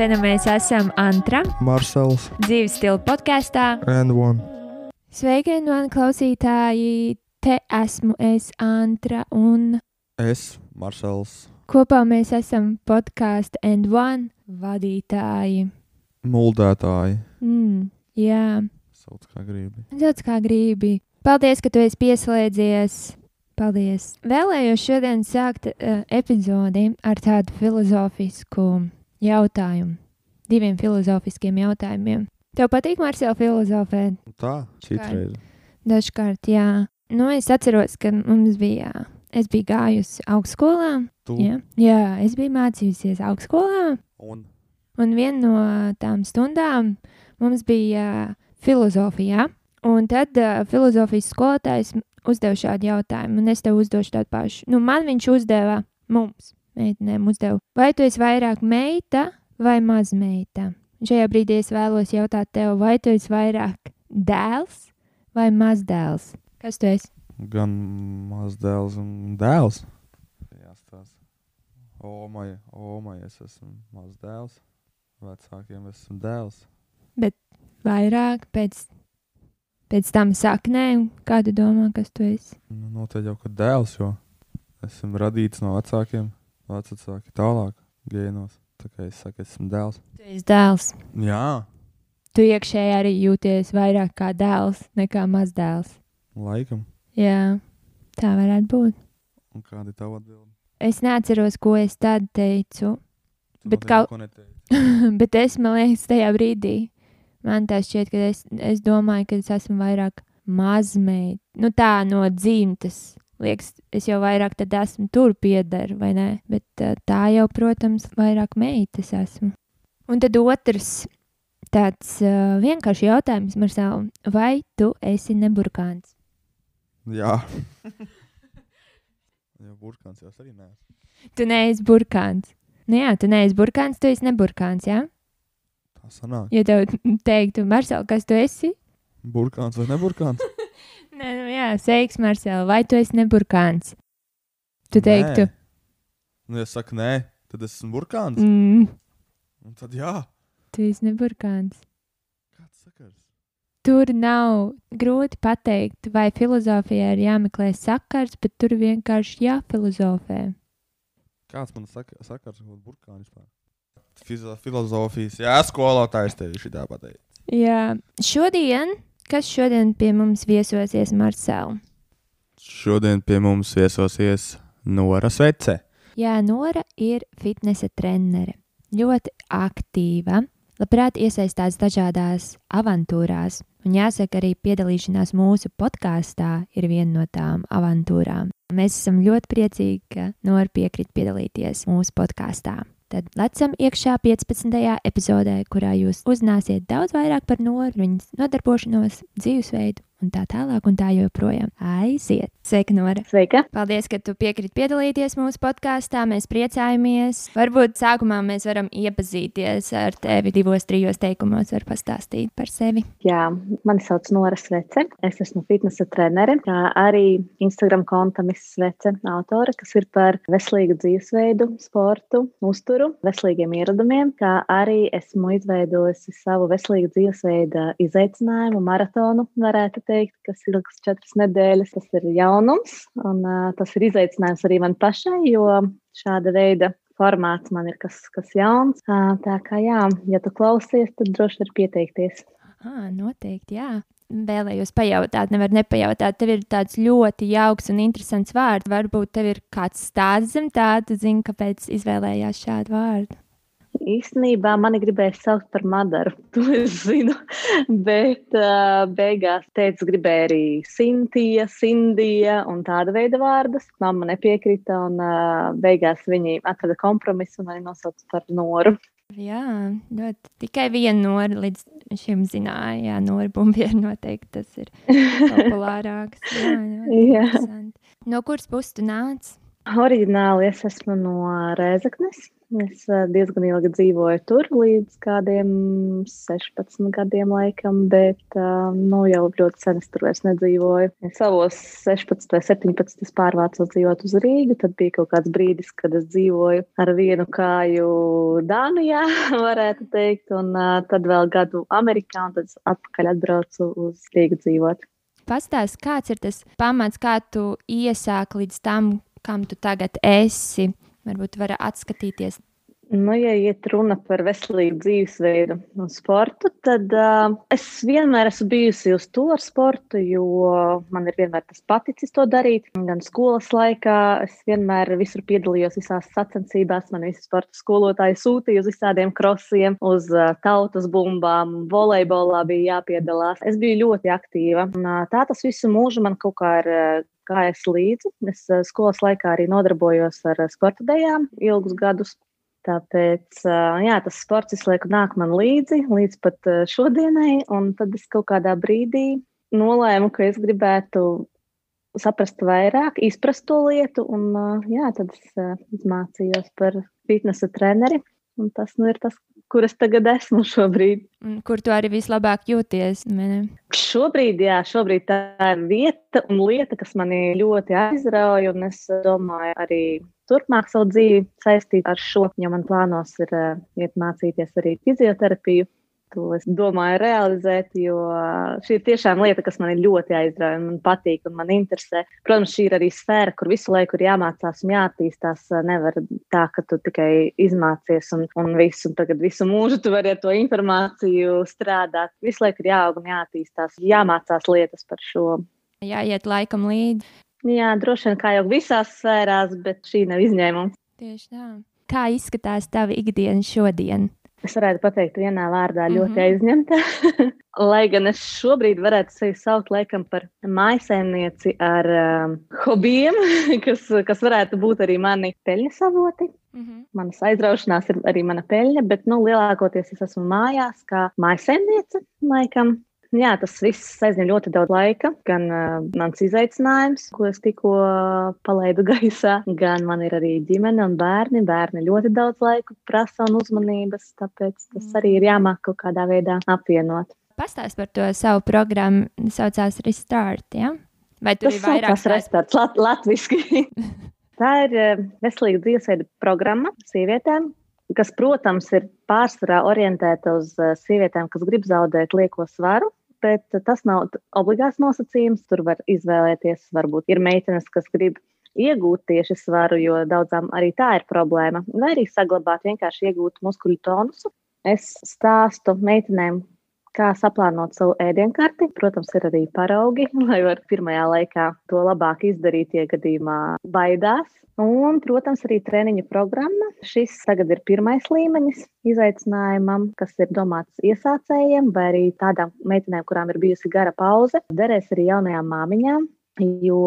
Nu mēs esam Antra, Marsels dzīves stila podkāstā. and One. Sveiki, man klausītāji! Te esmu es, Antra, un Es, Marsels, kopā mēs esam podkāstu and one vadītāji. muldētāji. Mm, jā, Sauc kā gribi. daudz kā gribi. Paldies, ka tu esi pieslēdzies. Paldies. Vēlējos šodien sākt uh, epizodi ar tādu filozofisku jautājumu. Diviem filozofiskiem jautājumiem. Tev patīk, Marcel, filozofēt? Tā, citreiz. Dažkārt, jā. Nu, es atceros, ka mums bija. Es biju gājusi augstskolā. Tu Jā, jā es biju mācījusies augstskolā. un Un viena no tām stundām mums bija filozofija. Un tad uh, filozofijas skolotājs uzdeva šādu jautājumu, un es tev uzdošu tādu pašu. Nu, man viņš uzdeva, mums, meitenēm, uzdeva, vai tu esi vairāk meita vai mazmeita? Šajā brīdī es vēlos jautāt tev, vai tu esi vairāk dēls vai mazdēls? Kas tu esi? gan mazdēls un dēls. Jāstāsta. Omai, omai, es esmu mazdēls. Vecākiem esmu dēls. Vairāk pēc, pēc tam saknēm, kā tu domā, kas tu esi? Nu, noteikti jau, ka dēls, jo esmu radīts no vecākiem. Vecāki tālāk, gēnos. Tā kā es saku, esmu dēls. Tu esi dēls. Jā, Tu iekšēji arī jūties vairāk kā dēls nekā mazdēls. laikam. Jā, tā varētu būt. Un kāda ir tava atbilde? Es neatceros, ko es tad teicu, Tu Bet neteici. bet es man liekas, tajā brīdī man tā šķiet, ka es, es domāju, ka es esmu vairāk mazmeita. Nu, tā no dzimtas. Liekas, es jau vairāk tad esmu tur pieder, vai ne? Bet tā jau, protams, vairāk meitas esmu. Un tad otrs tāds uh, vienkāršs jautājums, Marcel, vai tu esi neburkāns? Jā. Jā, burkāns jau arī nē. Tu neesi burkāns. Nu jā, tu neesi burkāns, tu esi neburkāns, jā? Tā sanāk. Ja tev teiktu, Marcel, kas tu esi? Burkāns vai neburkāns? Nē, nu jā, sveiks, Marcel, vai tu esi neburkāns? Tu teiktu, Nē. Nu, ja saka nē, tad es esmu burkāns. mm, Un tad jā. tu esi neburkāns. Kāds sakars? Tur nav grūti pateikt, vai filozofijā ir jāmeklē sakars, bet tur vienkārši jāfilozofē. Kāds man saka, sakars ar burkānu vispār? Fizo- Filozofijas, jā, skolotājs tev šī tā pateikt. Jā, šodien, kas šodien pie mums viesosies, Marcel? Šodien pie mums viesosies Nora Svece. Jā, Nora ir fitnesa trenere. Ļoti aktīva, labprāt iesaistās dažādās avantūrās. Un jāsaka, arī piedalīšanās mūsu podkāstā ir viena no tām avantūrām. Mēs esam ļoti priecīgi, ka Nora piekrīt piedalīties mūsu podkāstā. Tad lecam iekšā 15. epizodē, kurā jūs uzzināsiet daudz vairāk par Noru, viņas nodarbošanos, dzīvesveidu un tā tālāk un tā joprojām. Aiziet! Sveika, Nora! Sveika! Paldies, ka tu piekriti piedalīties mūsu podkāstā. Mēs priecājamies. Varbūt sākumā mēs varam iepazīties ar tevi divos, trijos teikumos, var pastāstīt par sevi. Jā, mani sauc Nora Svece. Es esmu fitnesa trenere, kā arī Instagram konta Miss Svece autore, kas ir par veselīgu dzīvesveidu, sportu, uzturu, veselīgiem ieradumiem. Kā arī esmu izveidojusi savu veselīgu dzīvesveidu izaicinājumu, maratonu, varētu teikt, kas ilgs četras nedēļas. Tas ir jaunums, un uh, tas ir izaicinājums arī man pašai, jo šāda veida formāts man ir kas, kas jauns. Uh, tā kā jā, ja tu klausies, tad droši var pieteikties. Ah, noteikti, jā. Vēlējos pajautāt, nevar nepajautāt. Tev ir tāds ļoti jauks un interesants vārds. Varbūt tev ir kāds stāsts zem tā, tu zini, kāpēc izvēlējās šādu vārdu. Īstenībā mani gribēja saukt par Madaru. To es zinu. Bet uh, beigās teica, gribēja arī Sintīja, Sindija un tāda veida vārdus. Mamma nepiekrita, un uh, beigās viņi atrada kompromisu un mani nosauca par Noru. Jā, ļoti tikai viena nora līdz šim zināja. Jā, nora bumbieri noteikti tas ir populārāks. Jā, Jā. interesanti. No kuras puses tu nāc? Oriģināli es esmu no Rēzaknes. Es eh, diezgan ilgi dzīvoju tur, līdz kādiem 16 gadiem, laikam, bet uh, nu, jau ļoti sen es tur vairs nedzīvoju. Es savos 16 vai 17 es pārvācos dzīvot uz Rīgu. Tad bija kaut kāds brīdis, kad es dzīvoju ar vienu kāju Dānijā, varētu teikt, un uh, tad vēl gadu Amerikā, un tad atpakaļ atbraucu uz Rīgu dzīvot. Pastāst, kāds ir tas pamats, kā tu iesāki līdz tam, kam tu tagad esi? Varbūt var atskatīties. Nu, ja iet runa par veselīgu dzīvesveidu un sportu, tad uh, es vienmēr esmu bijusi uz to ar sportu, jo man ir vienmēr tas paticis to darīt. Gan skolas laikā es vienmēr visur piedalījos visās sacensībās. Man visi sporta skolotāji sūtīja uz visādiem krosiem, uz uh, tautas bumbām, volejbolā bija jāpiedalās. Es biju ļoti aktīva. Un, uh, tā tas visu mūžu man kaut kā ir. Uh, gājis līdzi. Es uh, skolas laikā arī nodarbojos ar uh, sporta dejām ilgus gadus. Tāpēc jā, tas sports visu laiku nāk man līdzi, līdz pat šodienai. Tad es kaut kādā brīdī nolēmu, ka es gribētu saprast vairāk, izprast to lietu. Un, jā, tad es mācījos par fitnesa treneri. Tas nu, ir tas, kur es tagad esmu šobrīd. Kur tu arī vislabāk jūties? Mene? Šobrīd, jā, šobrīd tā ir vieta un lieta, kas manī ļoti aizrauja. Es domāju, arī turpmāk savu dzīvi saistīt ar šo, jo man plānos ir uh, iet mācīties arī fizioterapiju. To es domāju realizēt, jo šī ir tiešām lieta, kas man ļoti aizrauja, man patīk un man interesē. Protams, šī ir arī sfēra, kur visu laiku ir jāmācās un jāattīstās. Nevar tā, ka tu tikai izmācies un, un visu, un tagad visu mūžu tu vari ar to informāciju strādāt. Visu laiku ir jāaug un jāattīstās, jāmācās lietas par šo. Jāiet laikam līdzi. Jā, droši vien kā jau visās sfērās, bet šī nav izņēmums. Tieši tā. Kā izskatās tava ikdiena šodien? Es varētu pateikt, vienā vārdā ļoti mm -hmm. aizņemta. Lai gan es šobrīd varētu sevi saukt laikam par maisaimnieci ar um, hobijiem, kas, kas varētu būt arī mani peļņas avoti. Mm -hmm. Manas aizraušanās ir arī mana peļņa, bet nu, lielākoties es esmu mājās kā maisaimniece laikam. Jā, tas viss aizņem ļoti daudz laika. Gan uh, mans izaicinājums, ko es tikko palaidu gaisā, gan man ir arī ģimene un bērni. Bērni ļoti daudz laika prasa un uzmanības, tāpēc tas mm. arī ir jāmāk kaut kādā veidā apvienot. Pastāst par to savu programmu, saucās Restart. Ja? Vai tur tas ir vairāk tāds restarts lat latviski? Tā ir veselīga dzīvesveida programma sievietēm, kas, protams, ir pārsvarā orientēta uz sievietēm, kas grib zaudēt lieko svaru, bet tas nav obligāts nosacījums. Tur var izvēlēties, varbūt ir meitenes, kas grib iegūt tieši svaru, jo daudzām arī tā ir problēma, vai arī saglabāt, vienkārši iegūt muskuļu tonusu. Es stāstu meitenēm, kā saplānot savu ēdienkarti. Protams, ir arī paraugi, lai var pirmajā laikā to labāk izdarīt, ja gadījumā baidās. Un, protams, arī treniņu programma. Šis tagad ir pirmais līmenis izaicinājumam, kas ir domāts iesācējiem vai arī tādām meitenēm, kurām ir bijusi gara pauze. Derēs arī jaunajām māmiņām, jo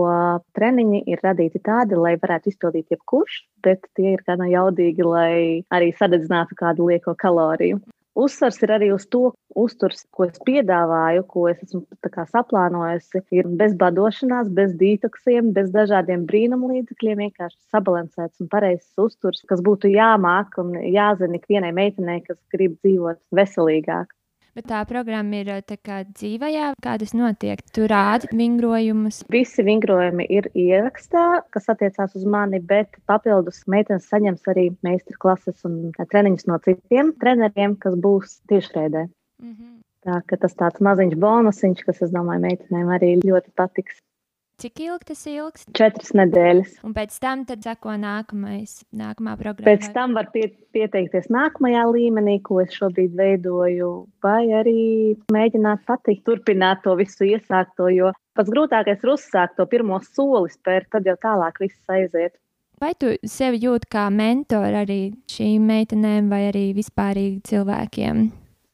treniņi ir radīti tādi, lai varētu izpildīt jebkurš, bet tie ir gana jaudīgi, lai arī sadedzinātu kādu lieko kaloriju. Uzsvars ir arī uz to uzturs, ko es piedāvāju, ko es esmu saplānojusi. Ir bez badošanās, bez dītoksiem, bez dažādiem brīnumlīdzekļiem, vienkārši sabalansēts un pareizs uzturs, kas būtu jāmāk un jāzina ikvienai meitenei, kas grib dzīvot veselīgāk. Bet tā programma ir kā dzīvajā, kā tas notiek. Tur rāda vingrojumus. Visi vingrojumi ir ierakstā, kas attiecās uz mani, bet papildus meitenes saņems arī meistarklases un treniņus no citiem treneriem, kas būs tiešraidē. Mm -hmm. Tā, tas tāds maziņš bonusiņš, kas, es domāju, meitenēm arī ļoti patiks. Cik ilgi tas ilgs? Četras nedēļas. Un pēc tam seko nākamais, nākamā programma. Pēc tam var pie, pieteikties nākamajā līmenī, ko es šobrīd veidoju, vai arī mēģināt pati turpināt to visu iesākto. Jo pats grūtākais ir uzsākt to pirmo soli, spērt, tad jau tālāk viss aiziet. Vai tu sevi jūti kā mentori arī šīm meitenēm vai arī vispārīgi cilvēkiem?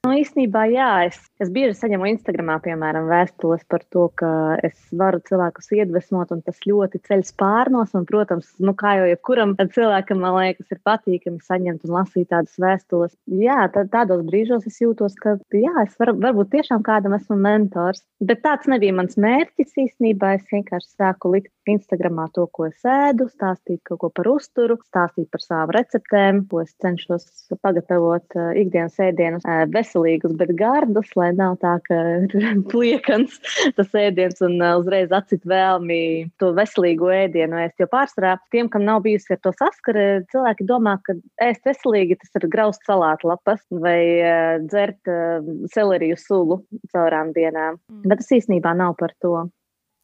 Nu, īstenībā, jā, es, es bieži saņemu Instagramā, piemēram, vēstules par to, ka es varu cilvēkus iedvesmot, un tas ļoti ceļ spārnos. Un, protams, nu, kā jau jebkuram cilvēkam, man liekas, ir patīkami saņemt un lasīt tādas vēstules. Jā, tādos brīžos es jūtos, ka, jā, es varu, varbūt tiešām kādam esmu mentors. Bet tāds nebija mans mērķis īstenībā. Es vienkārši sāku likt Instagramā to, ko es ēdu, stāstīt kaut ko par uzturu, stāstīt par savām receptēm, ko es cenšos pagatavot uh, ikdienas ēdienus, uh, veselīgus, bet gardus, lai nav tā, ka ir pliekans tas ēdiens un uh, uzreiz acīt vēlmi to veselīgo ēdienu ēst. Jo pārsvarā tiem, kam nav bijusi ar to saskare, cilvēki domā, ka ēst veselīgi tas ir graust salātu lapas vai dzert seleriju sulu caurām dienām. Mm. Bet tas īstenībā nav par to.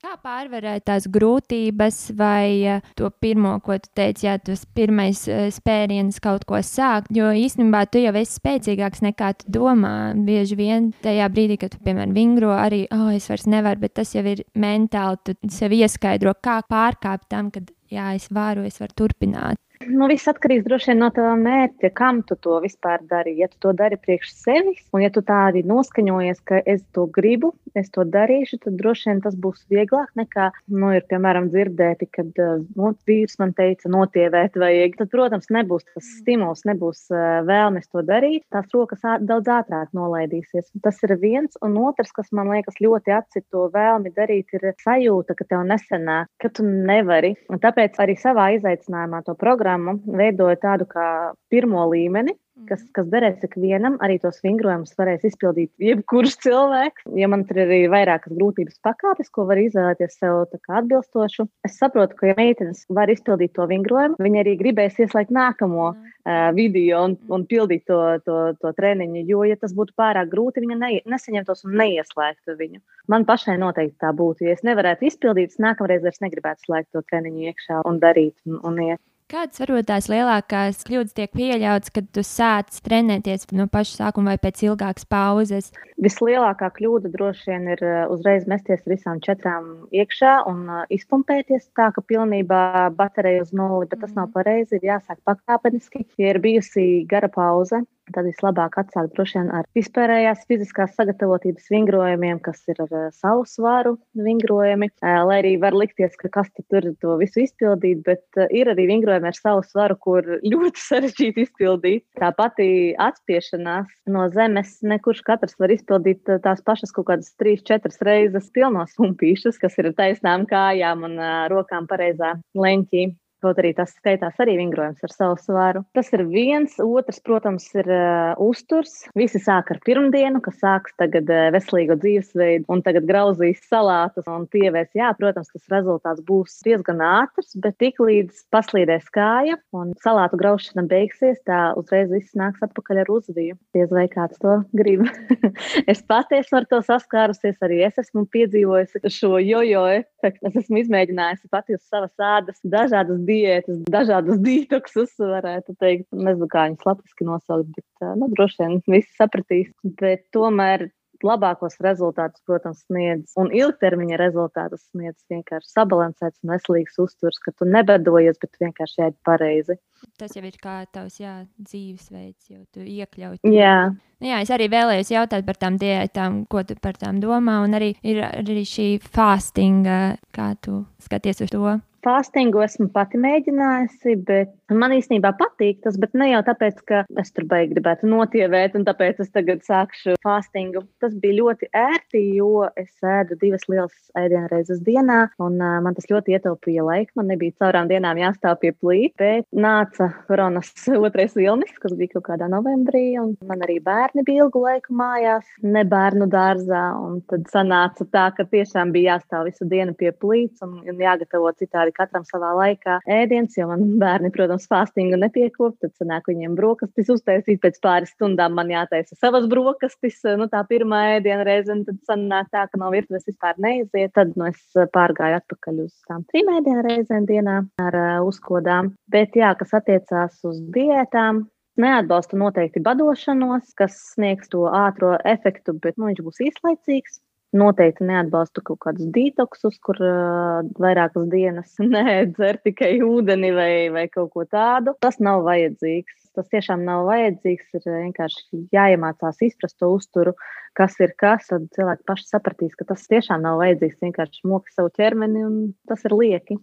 Kā pārvarēt tās grūtības, vai to pirmo, ko tu teici, ja tas pirmais spēriens kaut ko sākt, jo īstenībā tu jau esi spēcīgāks nekā tu domā. Bieži vien tajā brīdī, kad tu, piemēram, vingro, arī, oh, es vairs nevaru, bet tas jau ir mentāli, tu sev ieskaidro, kā pārkāpt tam, kad, jā, es varu, es varu turpināt. Nu, viss atkarīgs droši vien no tā mērķa, kam tu to vispār dari. Ja tu to dari priekš sevis, un ja tu tā arī noskaņojies, ka es to gribu, es to darīšu, tad droši vien tas būs vieglāk nekā, nu, ir, piemēram, dzirdēti, kad nu, vīrs man teica, notievēt vajag. Tad, protams, nebūs tas stimuls, nebūs uh, vēlmes to darīt. Tās rokas daudz ātrāk nolaidīsies. Tas ir viens, un otrs, kas man liekas ļoti atcīt to vēlmi darīt, ir sajūta, ka tev nesenāk, ka tu nevari. Un tāpēc arī savā izaicinājumā to programmu programmu veidoja tādu kā pirmo līmeni, kas, mhm. kas derēs ikvienam, arī tos vingrojumus varēs izpildīt jebkurš cilvēks. Ja man tur ir arī vairākas grūtības pakāpes, ko var izvēlēties sev atbilstošu, es saprotu, ka, ja meitenes var izpildīt to vingrojumu, viņi arī gribēs ieslēgt nākamo uh, video un, un pildīt to, to, to treniņu, jo, ja tas būtu pārāk grūti, viņa ne, nesaņemtos un neieslēgtu viņu. Man pašai noteikti tā būtu. Ja es nevarētu izpildīt, es nākamreiz vairs negribētu slēgt to treniņu iekšā un darīt un, un iet. Kādas varbūt tās lielākās kļūdas tiek pieļautas, kad tu sāc trenēties no paša sākuma vai pēc ilgākas pauzes? Vislielākā kļūda droši vien ir uh, uzreiz mesties visām četrām iekšā un uh, izpumpēties tā, ka pilnībā baterija uz nulli, bet tas nav mhm. pareizi. Ir jāsāk pakāpeniski. Ja ir bijusi gara pauze, Tad vislabāk atsākt droši vien ar vispārējās fiziskās sagatavotības vingrojumiem, kas ir ar uh, savu svaru vingrojumi. Uh, lai arī var likties, ka kas tur to visu izpildīt, bet uh, ir arī vingrojumi ar savu svaru, kur ļoti sarežģīti izpildīt. Tā pati atspiešanās no zemes, nekurš katrs var izpildīt tās pašas kaut kādas trīs, četras reizes pilnos pumpīšus, kas ir taisnām kājām un rokām pareizā leņķī. Kaut arī tas skaitās arī vingrojums ar savu svaru. Tas ir viens. Otrs, protams, ir uh, uzturs. Visi sāk ar pirmdienu, kas sāks tagad uh, veselīgu dzīvesveidu, un tagad grauzīs salātus un pievēs. Jā, protams, tas rezultāts būs diezgan ātrs, bet tik līdz paslīdēs kāja un salātu graušana beigsies, tā uzreiz viss nāks atpakaļ ar uzviju. Diez vai kāds to grib. es pati esmu ar to saskārusies, arī es esmu piedzīvojusi šo jojo efektu. Es esmu izmēģinājusi pati uz savas ādas dažādas dienas diētas, dažādas dītoksus, varētu teikt. Nezinu, kā viņas latviešu nosaukt, bet nu, droši vien visi sapratīs. Bet tomēr labākos rezultātus, protams, sniedz un ilgtermiņa rezultātus sniedz vienkārši sabalansēts un veselīgs uzturs, ka tu nebedojies, bet vienkārši ēd pareizi. Tas jau ir kā tavs jā, dzīvesveids, jau tu iekļauj. Jā. Nu, jā, es arī vēlējos jautāt par tām diētām, ko tu par tām domā, un arī ir arī šī fastinga, kā tu skaties uz to. Fastingu esmu pati mēģinājusi, bet man īstenībā patīk tas, bet ne jau tāpēc, ka es tur beigās gribētu notievēt, un tāpēc es tagad sākšu fastingu. Tas bija ļoti ērti, jo es ēdu divas lielas ēdienreizes dienā, un uh, man tas ļoti ietaupīja laiku. Man nebija caurām dienām jāstāv pie plīta, bet nāca koronas otrais vilnis, kas bija kaut kādā novembrī, man arī bērni bija ilgu laiku mājās, ne bērnu dārzā, tad sanāca tā, ka tiešām bija jāstāv visu dienu pie plīts un, un jāgatavo citādi katram savā laikā ēdiens, jo man bērni, protams, fāstingu nepiekop, tad sanāk viņiem brokastis uztaisīt, pēc pāris stundām man jātaisa savas brokastis, nu tā pirmā ēdiena reize, un tad sanāk tā, ka no virtuves vispār neiziet, tad nu, es pārgāju atpakaļ uz tām trim ēdienu reizēm dienā ar uh, uzkodām. Bet jā, kas attiecās uz diētām, neatbalsta noteikti badošanos, kas sniegs to ātro efektu, bet nu, viņš būs īslaicīgs. Noteikti neatbalstu kaut kādus dītoksus, kur uh, vairākas dienas nedzer tikai ūdeni vai, vai kaut ko tādu. Tas nav vajadzīgs. Tas tiešām nav vajadzīgs. Ir vienkārši jāiemācās izprast to uzturu, kas ir kas. Tad cilvēki paši sapratīs, ka tas tiešām nav vajadzīgs. Vienkārši moki savu ķermeni un tas ir lieki.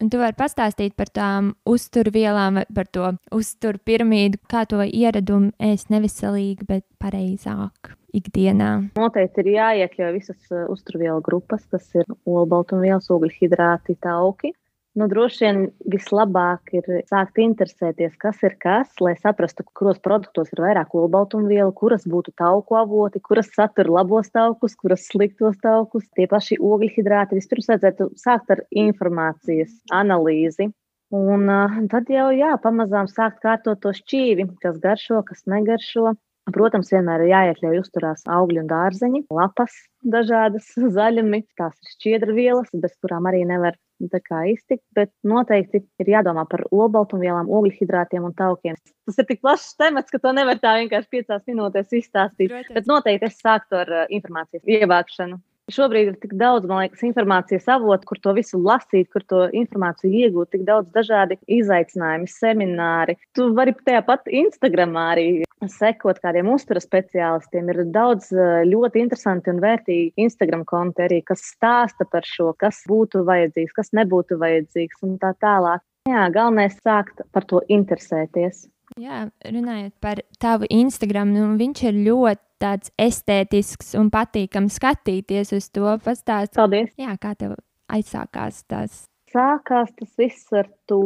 Un tu vari pastāstīt par tām uzturvielām, par to uzturu piramīdu, kā to ieradumu ēst neveselīgi, bet pareizāk. ikdienā? Noteikti ir jāiekļauj visas uh, uzturvielu grupas, kas ir olbaltumvielas, ogļhidrāti, tauki. Nu, droši vien vislabāk ir sākt interesēties, kas ir kas, lai saprastu, kuros produktos ir vairāk olbaltumvielu, kuras būtu tauku avoti, kuras satur labos taukus, kuras sliktos taukus. Tie paši ogļhidrāti vispirms vajadzētu sākt ar informācijas analīzi. Un uh, tad jau jā, pamazām sākt kārtot to šķīvi, kas garšo, kas negaršo. Protams, vienmēr ir jāiekļauj uzturās augļi un dārzeņi, lapas, dažādas zaļumi. Tās ir šķiedra vielas, bez kurām arī nevar iztikt. Bet noteikti ir jādomā par olbaltumvielām, ogļhidrātiem un taukiem. Tas ir tik plašs temats, ka to nevar tā vienkārši piecās minūtēs izstāstīt. Protams. Bet noteikti es sāktu ar informācijas ievākšanu. Šobrīd ir tik daudz, man liekas, informācijas avotu, kur to visu lasīt, kur to informāciju iegūt, tik daudz dažādi izaicinājumi, semināri. Tu vari tajā pat Instagramā arī sekot kādiem uzturas speciālistiem. Ir daudz eh, ļoti interesanti un vērtīgi Instagram konti arī, kas stāsta par šo, kas būtu vajadzīgs, kas nebūtu vajadzīgs un tā tālāk. Jā, galvenais ir sākt par to interesēties. Jā, runājot par tavu Instagram, nu, viņš ir ļoti tāds estētisks un patīkams skatīties uz to. Pastāst, Paldies! Jā, kā tev aizsākās tas? Sākās tas viss ar to,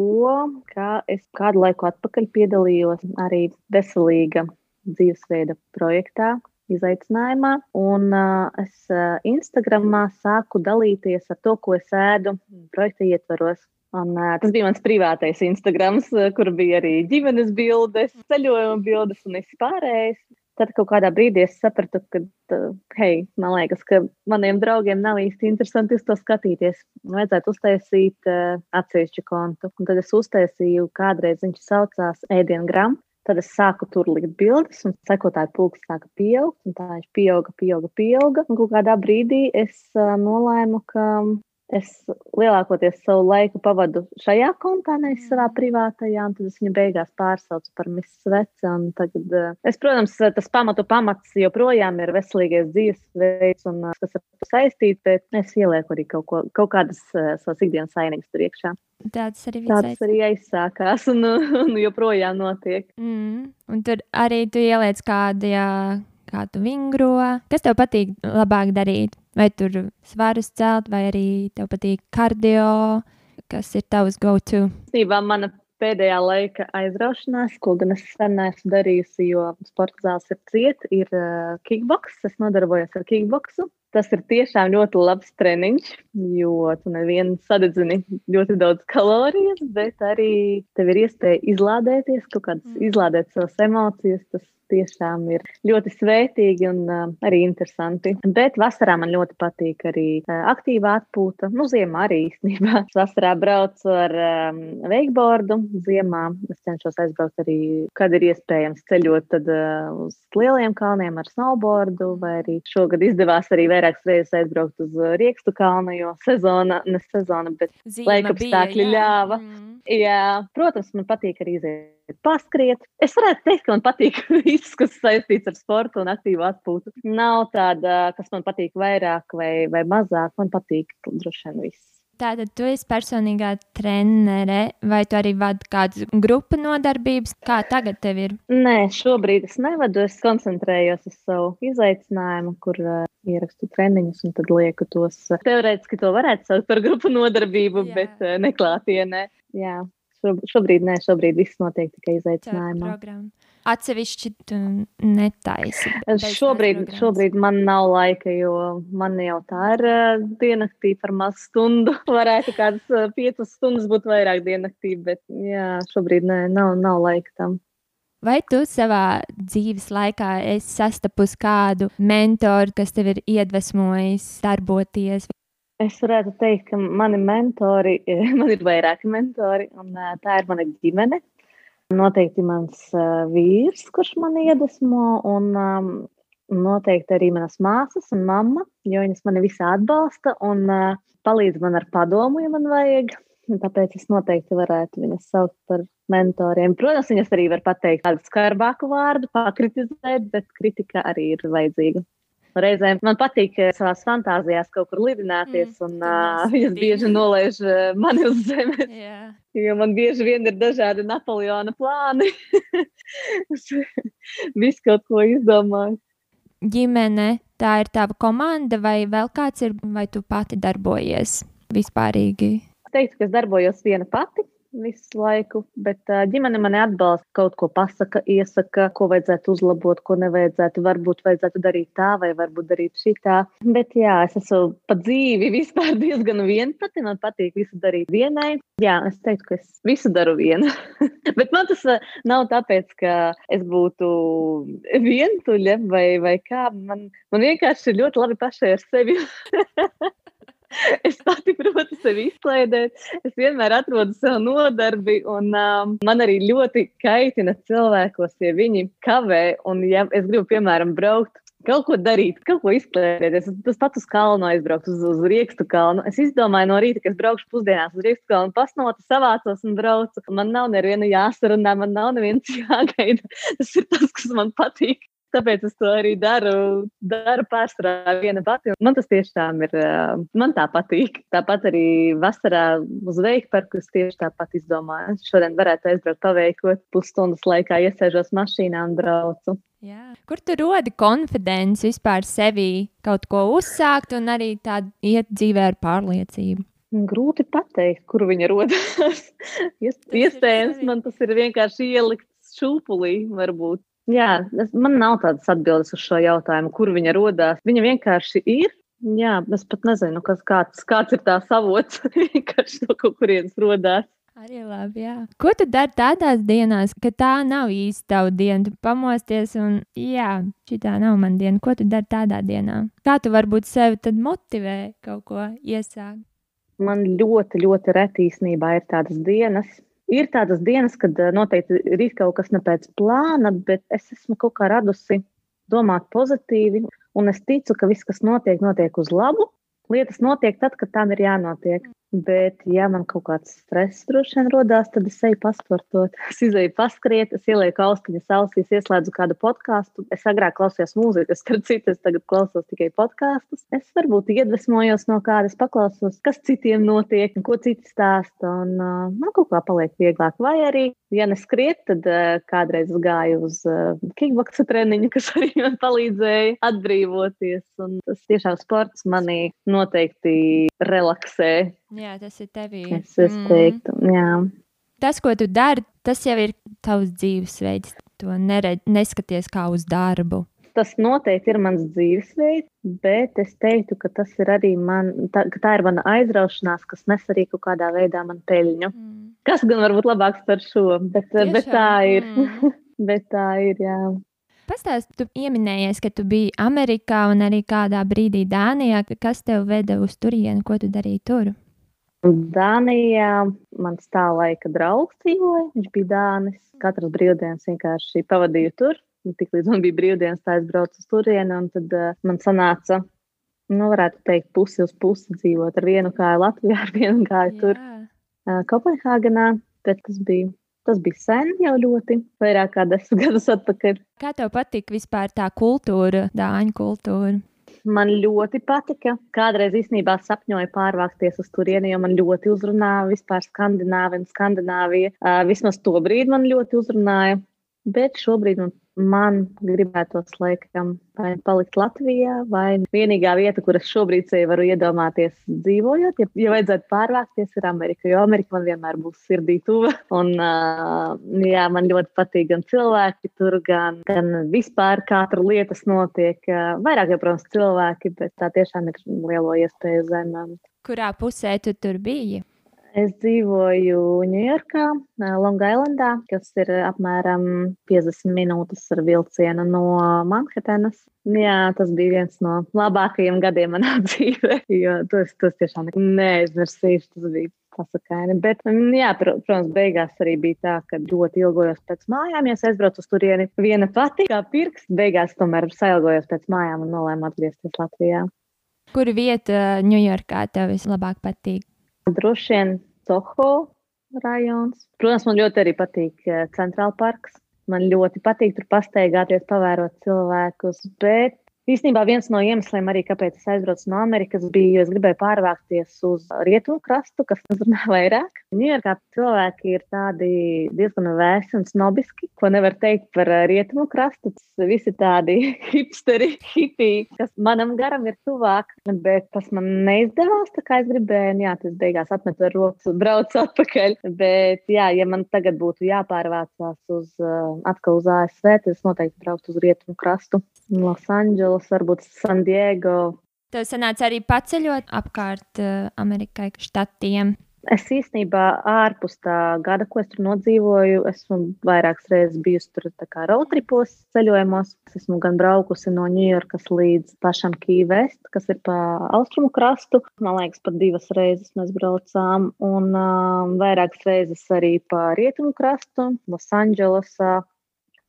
ka es kādu laiku atpakaļ piedalījos arī veselīga dzīvesveida projektā, izaicinājumā. Un uh, es uh, Instagramā sāku dalīties ar to, ko es ēdu projekta ietvaros. Un, uh, tas bija mans privātais Instagrams, uh, kur bija arī ģimenes bildes, ceļojuma bildes un viss pārējais. Tad kaut kādā brīdī es sapratu, ka, hei, man liekas, ka maniem draugiem nav īsti interesanti uz to skatīties. Vajadzētu uztaisīt uh, atsevišķu kontu. Un tad es uztaisīju, kādreiz viņš saucās ēdiengram. Tad es sāku tur likt bildes, un sekotāju pulks sāka pieaugt. Tā viņš pieauga, pieauga, pieauga. Un kādā brīdī es uh, nolēmu, ka Es lielākoties savu laiku pavadu šajā kontā, nevis savā privātajā, un tad es viņu beigās pārsaucu par Miss Sveci. Tagad, uh, es, protams, tas pamatu pamats joprojām ir veselīgais dzīvesveids, un uh, tas ir saistīts, bet es ielieku arī kaut, ko, kaut kādas uh, savas ikdienas sainības tur iekšā. Tāds arī, Tāds arī aizsākās un, un joprojām notiek. Mm. Un tur arī tu ieliec kādu. Jā kā tu vingro. Kas tev patīk labāk darīt? Vai tur svarus celt, vai arī tev patīk kardio, kas ir tavs go-to? Īstenībā mana pēdējā laika aizraušanās, ko gan es sen neesmu darījusi, jo sporta zāles ir cieta, ir uh, kickboks. Es nodarbojos ar kickboksu. Tas ir tiešām ļoti labs treniņš, jo tu nevienu sadedzini ļoti daudz kalorijas, bet arī tev ir iespēja izlādēties, kaut kādas mm. izlādēt savas emocijas. Tas tiešām ir ļoti svētīgi un uh, arī interesanti. Bet vasarā man ļoti patīk arī uh, aktīvā atpūta. Nu, ziemā arī īstenībā. Es vasarā braucu ar um, wakeboardu, ziemā es cenšos aizbraukt arī, kad ir iespējams ceļot tad, uh, uz lieliem kalniem ar snowboardu, vai arī šogad izdevās arī vairākas reizes aizbraukt uz uh, Riekstu kalnu, jo sezona, ne sezona, bet laika apstākļi ļāva. Mm. Jā, protams, man patīk arī iziet paskriet. Es varētu teikt, ka man patīk viss, kas saistīts ar sportu un aktīvu atpūtu. Nav tāda, kas man patīk vairāk vai, vai mazāk. Man patīk droši vien viss. Tātad tu esi personīgā trenere, vai tu arī vadi kādu grupu nodarbības? Kā tagad tev ir? Nē, šobrīd es nevadu. Es koncentrējos uz savu izaicinājumu, kur uh, ierakstu treniņus un tad lieku tos. Teorētiski to varētu saukt par grupu nodarbību, Jā. bet uh, neklātienē. Jā, šobrīd nē, šobrīd viss notiek tikai izaicinājumā atsevišķi netaisi. Šobrīd, šobrīd man nav laika, jo man jau tā ir uh, diennaktī par maz stundu. Varētu kādas uh, piecas stundas būt vairāk diennaktī, bet jā, šobrīd nē, nav, nav laika tam. Vai tu savā dzīves laikā esi sastapusi kādu mentoru, kas tev ir iedvesmojis darboties? Es varētu teikt, ka mani mentori, man ir vairāki mentori, un tā ir mana ģimene. Noteikti mans uh, vīrs, kurš man iedvesmo, un um, noteikti arī manas māsas un mamma, jo viņas mani visā atbalsta un uh, palīdz man ar padomu, ja man vajag. Tāpēc es noteikti varētu viņas saukt par mentoriem. Protams, viņas arī var pateikt kādu skarbāku vārdu, pakritizēt, bet kritika arī ir vajadzīga. Reizēm man patīk eh, savā fantāzijās kaut kur lidināties, mm, un uh, viņas bieži nolaiž mani uz zemes. Yeah. Jo man bieži vien ir dažādi Napoleona plāni. Viss kaut ko izdomāju. ģimene, tā ir tava komanda, vai vēl kāds ir, vai tu pati darbojies vispārīgi? Es teiktu, ka es darbojos viena pati visu laiku, bet ģimene mani atbalsta, kaut ko pasaka, iesaka, ko vajadzētu uzlabot, ko nevajadzētu. Varbūt vajadzētu darīt tā, vai varbūt darīt šitā. Bet jā, es esmu pa dzīvi vispār diezgan vienpati. Man patīk visu darīt vienai. Jā, es teiktu, ka es visu daru viena. bet man tas nav tāpēc, ka es būtu vientuļa vai, vai kā. Man, man vienkārši ir ļoti labi pašai ar sevi. es pati protu sevi izklaidēt. Es vienmēr atrodu sev nodarbi, un um, man arī ļoti kaitina cilvēkos, ja viņi kavē. Un, ja es gribu, piemēram, braukt kaut ko darīt, kaut ko izklaidēties. Tas pats uz kalnu aizbraukt, uz, uz Riekstu kalnu. Es izdomāju no rīta, ka es braukšu pusdienās uz Riekstu kalnu, pasnotu, savācos un braucu. Man nav neviena jāsarunā, man nav neviens jāgaida. Tas ir tas, kas man patīk. Tāpēc es to arī daru, daru pārsvarā viena pati. Man tas tiešām ir, man tā patīk. Tāpat arī vasarā uz veiku parku es tieši tāpat izdomāju. Šodien varētu aizbraukt paveikot pusstundas laikā, iesēžos mašīnā un braucu. Jā. Kur tu rodi konfidenci vispār sevī kaut ko uzsākt un arī tādu iet dzīvē ar pārliecību? Grūti pateikt, kur viņa rodas. Iespējams, man tas ir vienkārši ielikts šūpulī, varbūt. Jā, es, man nav tādas atbildes uz šo jautājumu, kur viņa radās. Viņa vienkārši ir. Jā, es pat nezinu, kas, kāds, kāds ir tās avots, kas no kaut kurienes radās. Arī labi, jā. Ko tu dari tādās dienās, ka tā nav īsti tava diena? Tu pamosties un, jā, šī tā nav mana diena. Ko tu dari tādā dienā? Kā tu varbūt sevi tad motivē kaut ko iesākt? Man ļoti, ļoti reti īstenībā ir tādas dienas, Ir tādas dienas, kad eh, noteikti ir kaut kas ne pēc plāna, bet es esmu kaut kā radusi domāt pozitīvi, un es ticu, ka viss, kas notiek, notiek uz labu. Lietas notiek tad, kad tam ir jānotiek. Bet, ja man kaut kāds stress droši vien rodās, tad es eju pasportot. Es izēju paskriet, es ielieku austiņas ausīs, ieslēdzu kādu podkāstu. Es agrāk klausījos mūziku, starp citu, es tagad klausos tikai podkāstus. Es varbūt iedvesmojos no kādas, paklausos, kas citiem notiek, ko citi stāsta, un uh, man kaut kā paliek vieglāk. Vai arī, ja neskriet, tad uh, kādreiz gāju uz uh, kickboksa treniņu, kas arī man palīdzēja atbrīvoties. Un tas tiešām sports manī noteikti relaksē. Jā, tas ir tevī. Es, es teiktu, mm. jā. Tas, ko tu dari, tas jau ir tavs dzīvesveids. To nered, neskaties kā uz darbu. Tas noteikti ir mans dzīvesveids, bet es teiktu, ka tas ir arī man, tā, tā ir mana aizraušanās, kas nes arī kaut kādā veidā man peļņu. Mm. Kas gan varbūt labāks par šo, bet, Tiešām. bet tā ir. Mm. bet tā ir, jā. Pastāst, tu pieminējies, ka tu biji Amerikā un arī kādā brīdī Dānijā. Kas tev veda uz turieni, ko tu darīji tur? Dānijā mans tā laika draugs dzīvoja. Viņš bija Dānis. Katras brīvdienas vienkārši pavadīju tur. Tiklīdz man bija brīvdienas, tā es braucu uz turieni. Tad uh, man sanāca, nu, varētu teikt, pusi uz pusi dzīvot ar vienu kāju Latvijā, ar vienu kāju tur uh, Kopenhāgenā. Bet tas bija Tas bija sen jau ļoti, vairāk kā desmit gadus atpakaļ. Kā tev patīk vispār tā kultūra, dāņu kultūra? Man ļoti patika. Kādreiz īstenībā sapņoju pārvākties uz turieni, jo man ļoti uzrunāja vispār Skandināvija un Skandināvija. Vismaz to brīdi man ļoti uzrunāja. Bet šobrīd man man gribētos laikam vai palikt Latvijā, vai vienīgā vieta, kur es šobrīd sevi varu iedomāties dzīvojot, ja, ja vajadzētu pārvākties, ir Amerika, jo Amerika man vienmēr būs sirdī tuva. Un, uh, jā, man ļoti patīk gan cilvēki tur, gan, gan vispār kā tur lietas notiek. Uh, vairāk, jau, protams, cilvēki, bet tā tiešām ir lielo iespēju zemēm. Kurā pusē tu tur biji? Es dzīvoju Ņujorkā, Longailandā, kas ir apmēram 50 minūtes ar vilcienu no Manhetenas. Jā, tas bija viens no labākajiem gadiem manā dzīvē, jo tas, tas tiešām neaizmirsīšu. Tas bija pasakaini. Bet, jā, protams, beigās arī bija tā, ka ļoti ilgojos pēc mājām. Ja es aizbraucu uz turieni viena pati, kā pirks, beigās tomēr sailgojos pēc mājām un nolēmu atgriezties Latvijā. Kura vieta Ņujorkā tev vislabāk patīk? Droši vien Soho rajons. Protams, man ļoti arī patīk eh, Centrāla parks. Man ļoti patīk tur pastaigāties, pavērot cilvēkus, bet Īstenībā viens no iemesliem, arī kāpēc es aizbraucu no Amerikas, bija, jo es gribēju pārvākties uz rietumu krastu, kas uzrunā vairāk. Ņujorkā cilvēki ir tādi diezgan vēsi un snobiski, ko nevar teikt par rietumu krastu. Tas visi tādi hipsteri, hipiji, kas manam garam ir tuvāk, bet tas man neizdevās tā kā es gribēju. Un, jā, tas beigās atmetu ar rokas un braucu atpakaļ. Bet, jā, ja man tagad būtu jāpārvācās uz, atkal uz ASV, tad es noteikti brauktu uz rietumu krastu. Losandželos, varbūt San Diego. Tev sanāca arī paceļot apkārt uh, Amerikai štatiem. Es īstenībā ārpus tā gada, ko es tur nodzīvoju, esmu vairākas reizes bijusi tur roadtripos ceļojumos. Es esmu gan braukusi no Ņujorkas līdz pašam Kīvest, kas ir pa austrumu krastu. Man liekas, pat divas reizes mēs braucām, un um, vairākas reizes arī pa rietumu krastu, Losandželosā,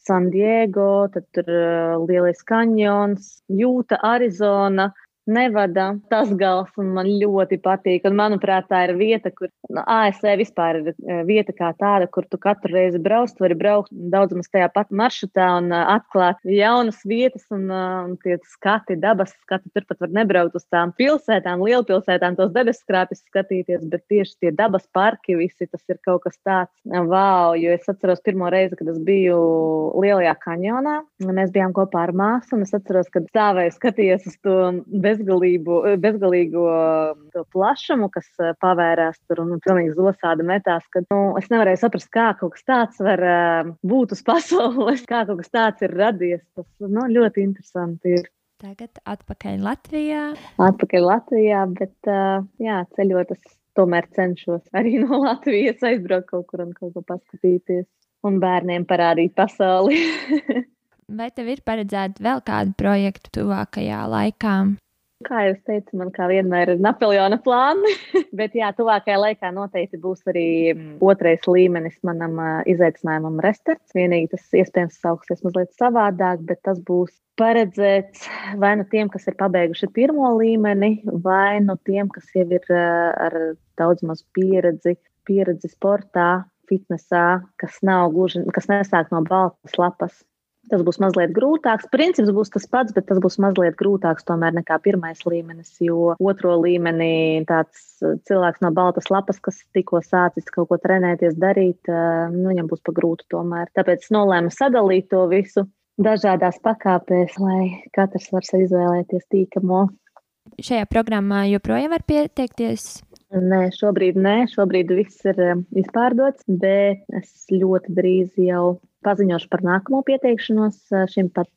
San Diego, tad tur uh, Lielais kanjons, Jūta, Arizona. Nevada tas gals, un man ļoti patīk. Un, manuprāt, tā ir vieta, kur nu, ASV vispār ir eh, vieta kā tāda, kur tu katru reizi brauc, vari braukt daudz maz tajā pat maršrutā un uh, atklāt jaunas vietas un, uh, un tie skati, dabas skati. Turpat var nebraukt uz tām pilsētām, lielpilsētām, tos debeskrāpes skatīties, bet tieši tie dabas parki, visi tas ir kaut kas tāds, wow, jo es atceros pirmo reizi, kad es biju Lielajā kanjonā. Mēs bijām kopā ar māsu, un es atceros, kad stāvēju skatījos uz to bez bezgalību, bezgalīgo plašumu, kas eh, pavērās tur un pilnīgi zosāda metās, ka nu, es nevarēju saprast, kā kaut kas tāds var uh, būt uz pasaules, kā kaut kas tāds ir radies. Tas nu, ļoti interesanti ir. Tagad atpakaļ Latvijā. Atpakaļ Latvijā, bet jā, ceļot es tomēr cenšos arī no Latvijas aizbraukt kaut kur un kaut ko paskatīties un bērniem parādīt pasauli. Vai tev ir paredzēta vēl kāda projekta tuvākajā laikā? Kā jau teicu, man kā vienmēr ir Napoleona plāni, bet jā, tuvākajā laikā noteikti būs arī otrais līmenis manam izaicinājumam restarts. Vienīgi tas iespējams sauksies mazliet savādāk, bet tas būs paredzēts vai nu tiem, kas ir pabeiguši pirmo līmeni, vai nu tiem, kas jau ir ar daudz maz pieredzi, pieredzi sportā, fitnesā, kas nav gluži, kas nesāk no baltas lapas. Tas būs mazliet grūtāks. Princips būs tas pats, bet tas būs mazliet grūtāks tomēr nekā pirmais līmenis, jo otro līmenī tāds uh, cilvēks no baltas lapas, kas tikko sācis kaut ko trenēties, darīt, uh, nu, viņam būs pa grūti tomēr. Tāpēc nolēmu sadalīt to visu dažādās pakāpēs, lai katrs var izvēlēties tīkamo. Šajā programmā joprojām var pieteikties Nē, šobrīd nē, šobrīd viss ir um, izpārdots, bet es ļoti drīz jau paziņošu par nākamo pieteikšanos šim pat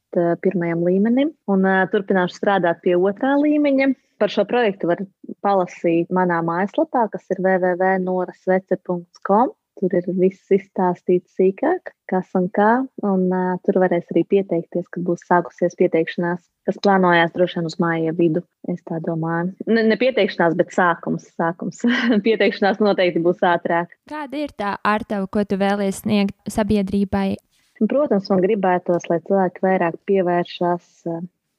pirmajam līmenim un turpināšu strādāt pie otrā līmeņa. Par šo projektu var palasīt manā mājaslapā, kas ir www.norasvece.com. Tur ir viss izstāstīts sīkāk, kas un kā, un uh, tur varēs arī pieteikties, kad būs sākusies pieteikšanās. Tas plānojās droši vien uz māja vidu, es tā domāju. Ne, ne pieteikšanās, bet sākums. sākums. pieteikšanās noteikti būs ātrāk. Kāda ir tā ar tevi, ko tu vēlies sniegt sabiedrībai? Protams, man gribētos, lai cilvēki vairāk pievēršas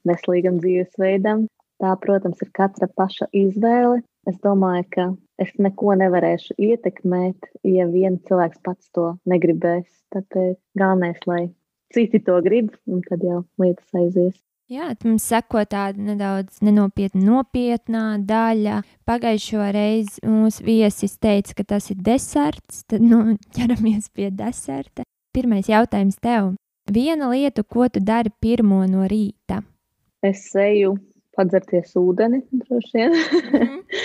veselīgam dzīvesveidam. Tā, protams, ir katra paša izvēle. Es domāju, ka es neko nevarēšu ietekmēt, ja viens cilvēks pats to negribēs. Tāpēc galvenais, lai citi to grib, un tad jau lietas aizies. Jā, mums seko tāda nedaudz nenopietna, nopietnā daļa. Pagājušo reizi mūsu viesis teica, ka tas ir deserts. Tad nu, ķeramies pie deserta. Pirmais jautājums tev. Viena lieta, ko tu dari pirmo no rīta? Es eju padzerties ūdeni, droši vien.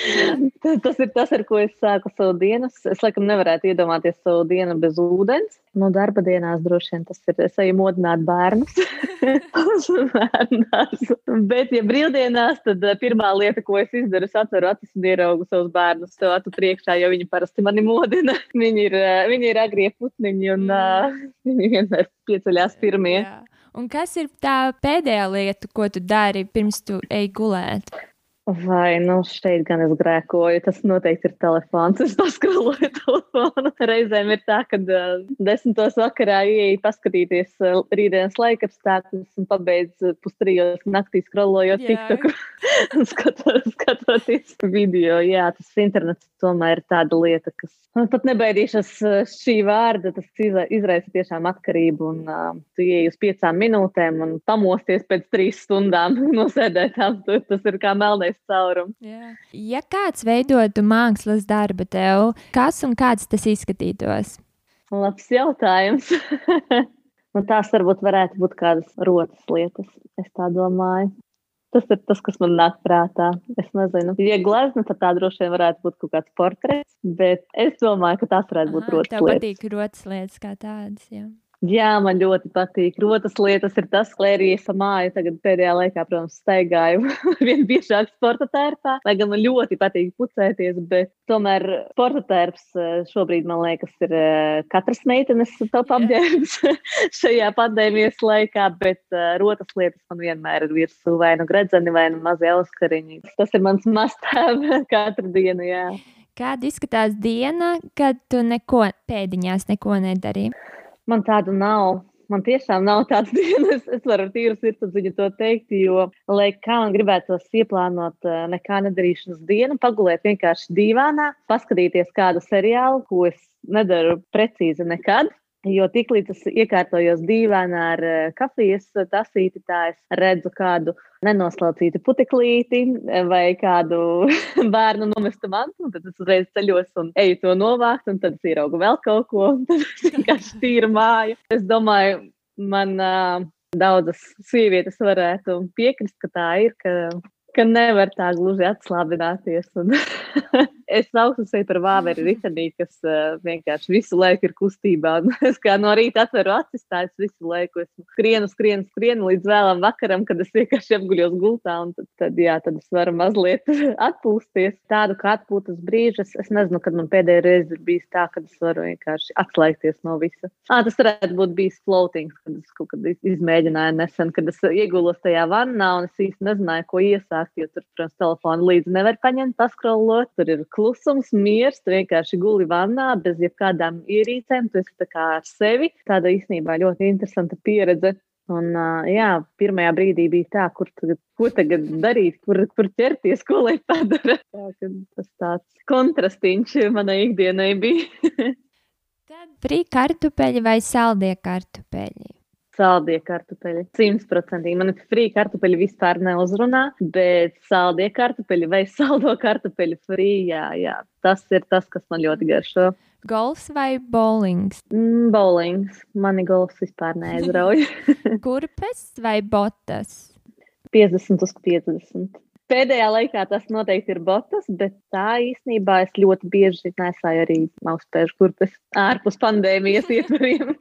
Mm. tas ir tas, ar ko es sāku savu dienu. Es laikam nevarētu iedomāties savu dienu bez ūdens. No darba dienās droši vien tas ir. Es eju modināt bērnus. Bet, ja brīvdienās, tad eh, pirmā lieta, ko es izdaru, es atveru acis un ieraugu savus bērnus sev acu priekšā, jo viņi parasti mani modina. Viņi ir, eh, viņi ir agrie putniņi un mm. uh, viņi vienmēr pieceļās pirmie. Jā. Un kas ir tā pēdējā lieta, ko tu dari pirms tu ej gulēt? Vai nu šeit gan es grēkoju, tas noteikti ir telefons. Es paskaloju telefonu. Reizēm ir tā, ka uh, desmitos vakarā ieeju paskatīties uh, rītdienas laikapstākļus un pabeidz uh, pustrijos naktī skrolojot TikToku un skatot, skatoties video. Jā, tas internets tomēr ir tāda lieta, kas man pat nebaidīšas šī vārda. Tas izraisa tiešām atkarību un uh, tu ieeji uz piecām minūtēm un pamosties pēc trīs stundām no sēdētām. Tas ir kā melnais gājis caurums. Jā. Ja kāds veidotu mākslas darbu tev, kas un kāds tas izskatītos? Labs jautājums. nu, tās varbūt varētu būt kādas rotas lietas, es tā domāju. Tas ir tas, kas man nāk prātā. Es nezinu, ja glezna, tad tā droši vien varētu būt kaut kāds portrets, bet es domāju, ka tās varētu būt rotas lietas. Tev patīk rotas lietas kā tādas, jā. Jā, man ļoti patīk. Rotas lietas ir tas, ka arī es māju tagad pēdējā laikā, protams, staigāju vien biežāk sporta tērpā, lai gan man ļoti patīk pucēties, bet tomēr sporta tērps eh, šobrīd, man liekas, ir eh, katras meitenes top apģērbs šajā pandēmijas laikā, bet uh, rotas lietas man vienmēr ir virsū vai nu gredzeni, vai nu mazie auskariņi. Tas ir mans must-have katru dienu, jā. Kāda izskatās diena, kad tu neko pēdiņās neko nedarīji? Man tādu nav. Man tiešām nav tādas dienas, es varu ar tīru sirdsapziņu to teikt, jo, lai kā man gribētos ieplānot eh, nekā nedarīšanas dienu, pagulēt vienkārši dīvānā, paskatīties kādu seriālu, ko es nedaru precīzi nekad. Jo tiklīdz es iekārtojos dīvainā ar eh, kafijas tasīti, tā es redzu kādu nenoslaucītu puteklīti vai kādu bērnu nomestu mantu, tad es uzreiz ceļos un eju to novākt, un tad es ieraugu vēl kaut ko, un tad es vienkārši tīru māju. Es domāju, man uh, daudzas sievietes varētu piekrist, ka tā ir, ka, ka nevar tā gluži atslābināties. Es augstu sevi par vāveri ritenī, kas uh, vienkārši visu laiku ir kustībā. Es kā no rīta atveru acis, tā es visu laiku esmu skrienu, skrienu, skrienu līdz vēlam vakaram, kad es vienkārši apguļos gultā. Tad, tad, jā, tad es varu mazliet atpūsties. Tādu kā atpūtas brīžus, es nezinu, kad man pēdējā reize ir bijis tā, kad es varu vienkārši atslēgties no visa. À, tas varētu būt bijis floatings, kad es kaut kad izmēģināju nesen, kad es iegulos tajā vannā un es īsti nezināju, ko iesākt, jo tur, protams, telefonu līdzi nevar paņemt, paskrolot. Tur ir klusums, miers, tu vienkārši guli vannā bez jebkādām ierīcēm, tu esi kā ar sevi. Tāda īstenībā ļoti interesanta pieredze. Un, jā, pirmajā brīdī bija tā, kur tagad, ko tagad darīt, kur, kur ķerties, ko lai padara. Tā, tas tāds kontrastiņš manai ikdienai bija. Tad brīvā kartupeļi vai saldie kartupeļi? Saldie kartupeļi. Simtprocentīgi. Man frī kartupeļi vispār neuzrunā, bet saldie kartupeļi vai saldo kartupeļu frī, jā, jā. Tas ir tas, kas man ļoti garšo. Golfs vai bowlings? Mm, bowlings. Mani golfs vispār neaizrauj. Kurpes vai botas? 50 uz 50. Pēdējā laikā tas noteikti ir botas, bet tā īstenībā es ļoti bieži nesāju arī maustēžu kurpes ārpus pandēmijas ietvariem.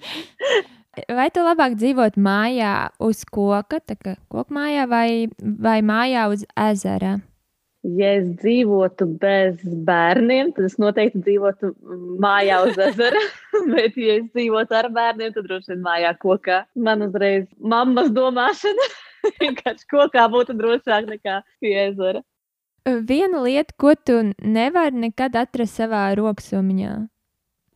Vai tu labāk dzīvot mājā uz koka, tā kā koku mājā, vai, vai mājā uz ezera? Ja es dzīvotu bez bērniem, tad es noteikti dzīvotu mājā uz ezera. Bet, ja es dzīvotu ar bērniem, tad droši vien mājā kokā. Man uzreiz mammas domāšana vienkārši kokā būtu drošāk nekā pie ezera. Viena lieta, ko tu nevari nekad atrast savā roksumiņā.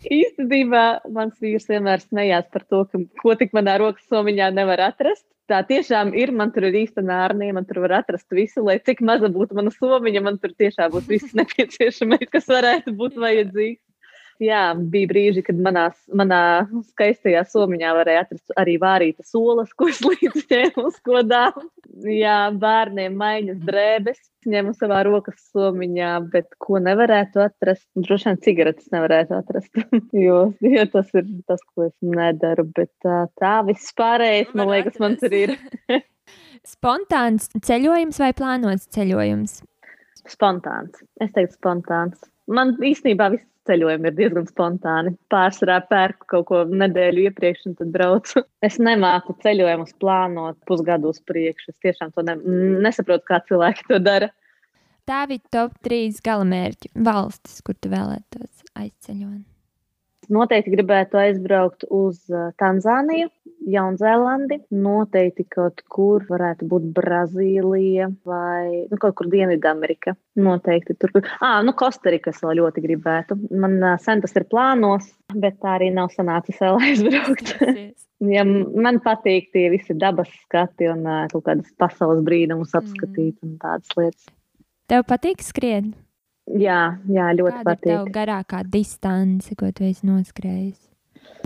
Īstenībā mans vīrs vienmēr smējās par to, ka ko tik manā rokas somiņā nevar atrast. Tā tiešām ir. Man tur ir īsta nārnija, man tur var atrast visu, lai cik maza būtu mana somiņa, man tur tiešām būs viss nepieciešamais, kas varētu būt vajadzīgs jā, bija brīži, kad manā, manā skaistajā somiņā varēja atrast arī vārītas olas, ko es līdzi ņēmu uz kodām. Jā, bērniem maiņas drēbes ņēmu savā rokas somiņā, bet ko nevarētu atrast, droši vien cigaretes nevarētu atrast, jo, jo tas ir tas, ko es nedaru, bet tā, tā viss pārējais, man liekas, man tur ir. Spontāns ceļojums vai plānots ceļojums? Spontāns. Es teiktu, spontāns. Man īstenībā viss ceļojumi ir diezgan spontāni. Pārsvarā pērku kaut ko nedēļu iepriekš, un tad braucu. Es nemāku ceļojumus plānot pusgadu uz priekšu. Es tiešām to ne, nesaprotu, kā cilvēki to dara. Tā bija top 3 galamērķi valstis, kur tu vēlētos aizceļot. Noteikti gribētu aizbraukt uz uh, Tanzāniju, Jaunzēlandi, noteikti kaut kur varētu būt Brazīlija vai nu, kaut kur Dienvidamerika. Noteikti tur, kur. Ah, nu, Kostarika es vēl ļoti gribētu. Man uh, sen tas ir plānos, bet tā arī nav sanācis vēl aizbraukt. ja man patīk tie visi dabas skati un uh, kaut kādas pasaules brīnumus apskatīt mm. un tādas lietas. Tev patīk skriet? Jā, jā ļoti Kāda patīk. ir tev garākā distance, ko tu esi noskrējis?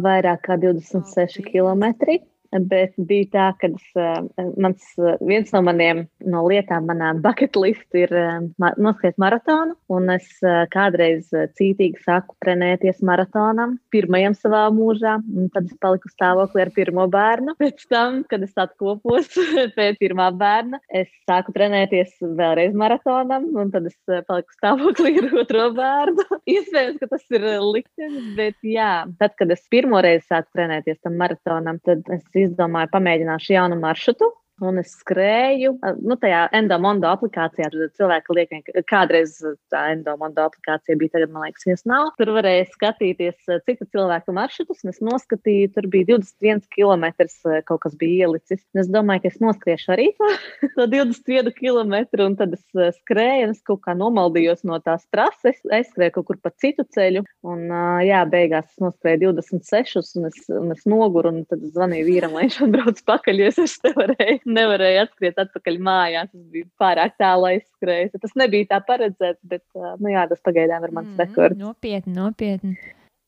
Vairāk kā 26 km. Bet bija tā, ka eh, mans, eh, viens no maniem no lietām, manā bucket list ir eh, noskriet maratonu. Un es kādreiz cītīgi sāku trenēties maratonam, pirmajam savā mūžā. Tad es paliku stāvoklī ar pirmo bērnu. Pēc tam, kad es atkopos pēc pirmā bērna, es sāku trenēties vēlreiz maratonam. Un tad es paliku stāvoklī ar otro bērnu. Iespējams, ka tas ir liktenis, bet jā, tad, kad es pirmo reizi sāku trenēties tam maratonam, tad es izdomāju, pamēģināšu jaunu maršrutu. Un es skrēju, nu, tajā endomondo aplikācijā. Cilvēki liek, kādreiz tā endomondo aplikācija bija, tagad, man liekas, viņas nav. Tur varēja skatīties citu cilvēku maršrutus, un es noskatīju, tur bija 21 km kaut kas bija ielicis. Un es domāju, ka es noskriešu arī to, to 21 km, un tad es skrēju, un es kaut kā nomaldījos no tās trases, aizskrēju kaut kur pa citu ceļu, un jā, beigās es noskrēju 26, un es, un es noguru, un tad zvanīju vīram, lai viņš atbrauc pakaļ, jo es nevarēju nevarēju atskriet atpakaļ mājās. Tas bija pārāk tālu aizskrējis. Tas nebija tā paredzēts, bet nu, jā, tas pagaidām ir mans mm, rekords. Nopietni, nopietni.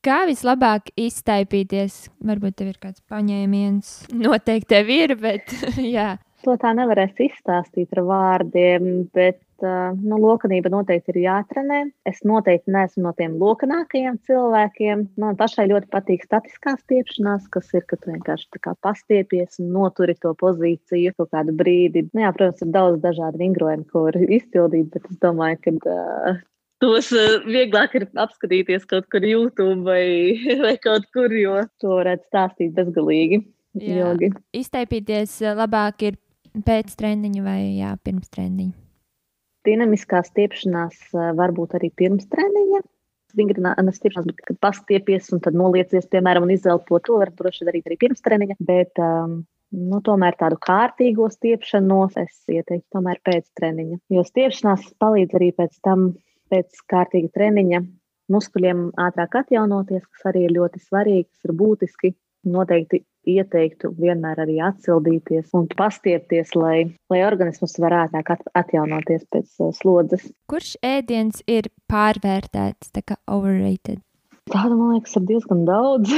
Kā vislabāk iztaipīties? Varbūt tev ir kāds paņēmiens. Noteikti tev ir, bet jā. To tā nevarēs izstāstīt ar vārdiem, bet nu, lokanība noteikti ir jātrenē. Es noteikti neesmu no tiem lokanākajiem cilvēkiem. Man pašai ļoti patīk statiskā stiepšanās, kas ir, ka tu vienkārši pastiepies un noturi to pozīciju kaut kādu brīdi. Nu, jā, protams, ir daudz dažādu vingrojumu, ko var izpildīt, bet es domāju, ka uh, tos vieglāk ir apskatīties kaut kur YouTube vai, vai kaut kur, jo to varētu stāstīt bezgalīgi. Jā, jogi. iztaipīties labāk ir pēc treniņa vai jā, pirms treniņa? Dinamiskā stiepšanās var būt arī pirms treniņa. Vingrināšanas stiepšanās, kad pastiepies un tad noliecies, piemēram, un izelpo to, var droši darīt arī pirms treniņa. Bet, um, nu, tomēr tādu kārtīgo stiepšanos es ieteiktu tomēr pēc treniņa. Jo stiepšanās palīdz arī pēc tam, pēc kārtīga treniņa, muskuļiem ātrāk atjaunoties, kas arī ir ļoti svarīgi, kas ir būtiski. Noteikti ieteiktu vienmēr arī atsildīties un pastiepties, lai, lai organisms varētu atjaunoties pēc uh, slodzes. Kurš ēdiens ir pārvērtēts, tā kā overrated? Tāda, man liekas, ir diezgan daudz.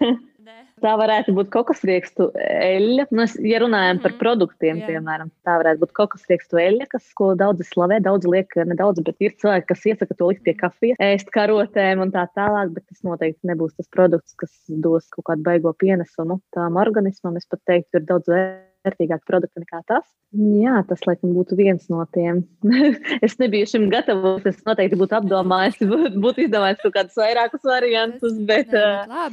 Tā varētu būt kokosriekstu eļļa. Nu, es, ja runājam par mhm. produktiem, Jā. piemēram, tā varētu būt kokosriekstu eļļa, kas, ko daudzi slavē, daudzi liek nedaudz, bet ir cilvēki, kas iesaka to likt pie kafijas, ēst karotēm un tā tālāk, bet tas noteikti nebūs tas produkts, kas dos kaut kādu baigo pienesumu tām organismam. Es pat teiktu, ir daudz vērtīgāk vērtīgāki produkti nekā tas. Jā, tas laikam būtu viens no tiem. es nebiju šim gatavs. Es noteikti būtu apdomājis, būtu izdomājis kaut kādus vairākus variantus, bet uh,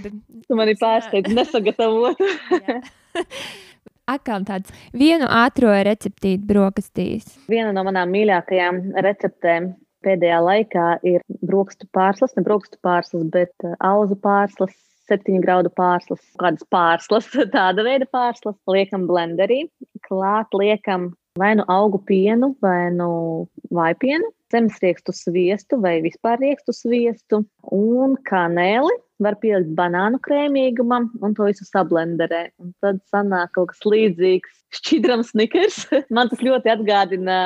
tu mani pārsteidz nesagatavot. Atkal tāds vienu ātrā receptīti brokastīs. Viena no manām mīļākajām receptēm pēdējā laikā ir brokstu pārslas, ne brokstu pārslas, bet auzu pārslas septiņu graudu pārslas, kādas pārslas, tāda veida pārslas, liekam blenderī, klāt liekam vai nu augu pienu, vai nu vaipienu, zemesriekstu sviestu vai vispār riekstu sviestu un kanēli. Var pielikt banānu krēmīgumam un to visu sablenderē. Un tad sanāk kaut kas līdzīgs šķidram snikers. Man tas ļoti atgādina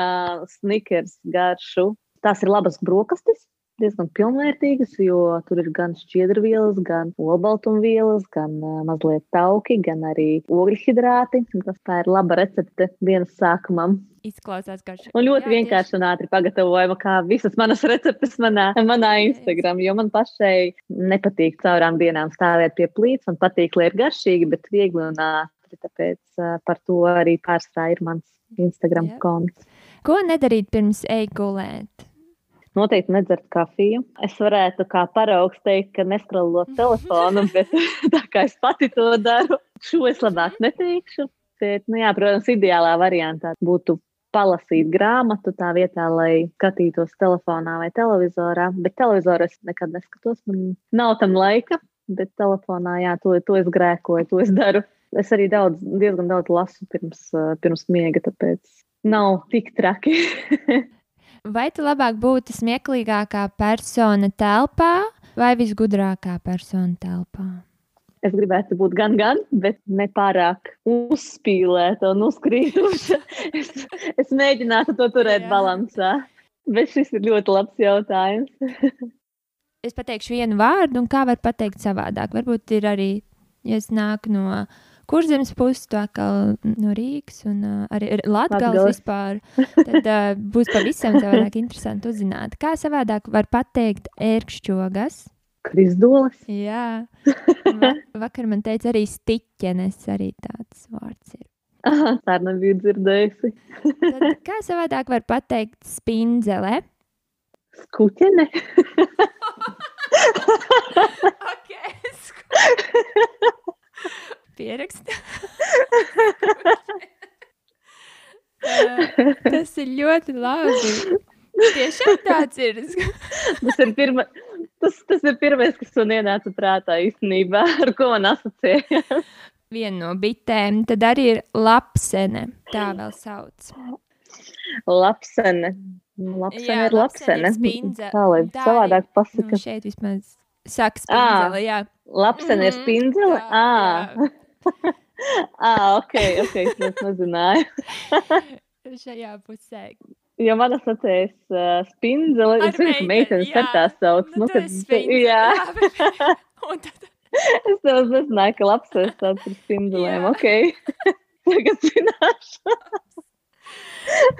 snikers garšu. Tās ir labas brokastis, diezgan pilnvērtīgas, jo tur ir gan šķiedrvielas, gan olbaltumvielas, gan uh, mazliet tauki, gan arī ogļhidrāti. Tas tā ir laba recepte dienas sākumam. Izklausās, ka šī ir ļoti vienkārši un ātri pagatavojama, kā visas manas receptes manā, manā Instagram. Jo man pašai nepatīk caurām dienām stāvēt pie plīts, man patīk, lai ir garšīgi, bet viegli un ātri. Tāpēc uh, par to arī pārstāv ir mans Instagram konts. Ko nedarīt pirms ej gulēt? Noteikti nedzert kafiju. Es varētu kā paraugs teikt, ka neskrolot telefonu, bet tā kā es pati to daru, šo es labāk neteikšu. Bet, nu jā, protams, ideālā variantā būtu palasīt grāmatu tā vietā, lai skatītos telefonā vai televizorā. Bet televizoru es nekad neskatos, man nav tam laika. bet telefonā, jā, to, to es grēkoju, to es daru. Es arī daudz, diezgan daudz lasu pirms, uh, pirms miega, tāpēc nav tik traki. vai tu labāk būtu smieklīgākā persona telpā vai visgudrākā persona telpā? Es gribētu būt gan, gan, bet ne pārāk uzspīlēta un uzkrītuša. es, es mēģinātu to turēt Jā. balansā. Bet šis ir ļoti labs jautājums. es pateikšu vienu vārdu, un kā var pateikt savādāk. Varbūt ir arī, ja es nāku no kurzemes puses, tā kā no Rīgas un uh, arī Latvijas vispār, tad uh, būs pavisam savādāk interesanti uzzināt. Kā savādāk var pateikt ērkšķogas? Krisdolas. Jā, Va vakar man teica arī stiķenes, arī tāds vārds ir. Aha, tā nebija dzirdējusi. Tad, kā savādāk var pateikt spindzele? Skuķene. ok, skuķene. Pierakst. Tas ir ļoti labi. Tiešām tāds ir. tas, ir pirma, tas, tas ir pirmais, kas man ienāca prātā īstenībā, ar ko man asociējās. Viena no bitēm, tad arī ir lapsene. Tā vēl sauc. Lapsene. Lapsene jā, ir lapsene. lapsene tā lai tā savādāk pasaka. Nu, šeit vismaz saka spindzele, jā. Lapsene mm -hmm. ir spindzele? Ā. ah, ok, ok, es nezināju. Šajā pusē. Jo man asociējas uh, spindzele, es zinu, ka meitenes ar tā sauc. Nu, nu kad, jā. jā bet, tad... es tev nezināju, ka lapsēs tāds ir spindzelēm. Ok, tagad zināšu.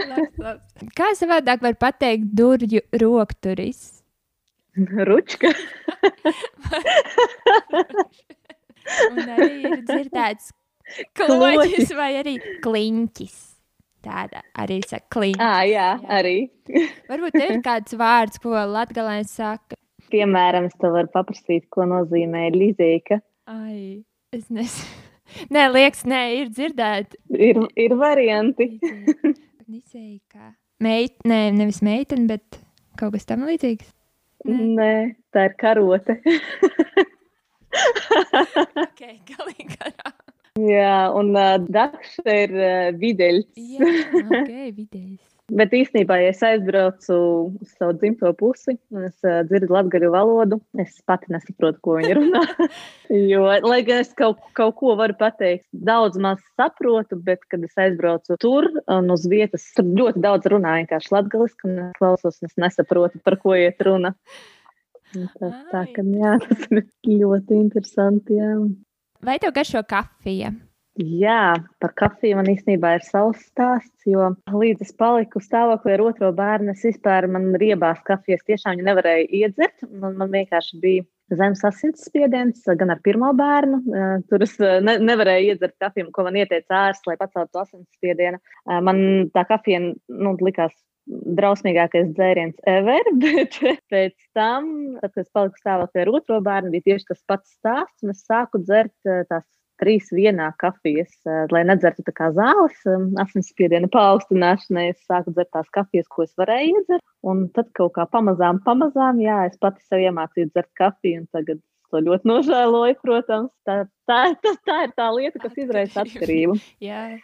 labs, labs. Kā savādāk var pateikt durvju rokturis? Ručka. Un arī ir dzirdēts kloķis vai arī kliņķis. Tāda arī ir kliņķa. Ah, jā, jā, arī. Varbūt ir kāds vārds, ko latgalēns saka. Piemēram, es tev varu paprasīt, ko nozīmē līdzīga. Ai, es nezinu. Nē, liekas, nē, ir dzirdēti. Ir, ir varianti. Līdzīga. Meit, nē, nevis meitene, bet kaut kas tam līdzīgs. Nē, nē tā ir karote. ok, galīgi garā. Jā, un uh, dakša ir uh, videļs. Jā, ok, videļs. Bet īstenībā, ja es aizbraucu uz savu dzimto pusi un es uh, dzirdu latviešu valodu, es pati nesaprotu, ko viņi runā. jo, lai gan es kaut, kaut ko varu pateikt, daudz maz saprotu, bet, kad es aizbraucu tur un uz vietas, tur ļoti daudz runāju vienkārši latviešu, un es klausos, un es nesaprotu, par ko iet runa. Tā, tā ka jā, tas ir ļoti interesanti. Jā. Vai tev garšo kafija? Jā, par kafiju man īstenībā ir savs stāsts, jo līdz es paliku stāvoklī ar otro bērnu, es vispār man riebās kafijas tiešām viņa nevarēja iedzert. Man, man vienkārši bija zemes asinsspiediens gan ar pirmo bērnu. Tur es ne, nevarēju iedzert kafiju, ko man ieteica ārsts, lai paceltu asinsspiedienu. Man tā kafija nu, likās drausmīgākais dzēriens ever, bet pēc tam, tad, kad es paliku stāvoklī ar otro bērnu, bija tieši tas pats stāsts, un es sāku dzert eh, tās trīs vienā kafijas, eh, lai nedzertu tā kā zāles, eh, asinsspiediena paaugstināšanai. Es sāku dzert tās kafijas, ko es varēju iedzert, un tad kaut kā pamazām, pamazām, jā, es pati sev iemācīju dzert kafiju, un tagad to ļoti nožēloju, protams. Tā, tā, tā, tā ir tā lieta, kas izraisa atkarību. jā.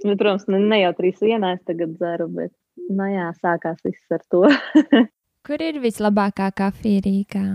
Protams, ne, ne jau trīs vienā es tagad dzeru, bet nu jā, sākās viss ar to. Kur ir vislabākā kafija Rīgā?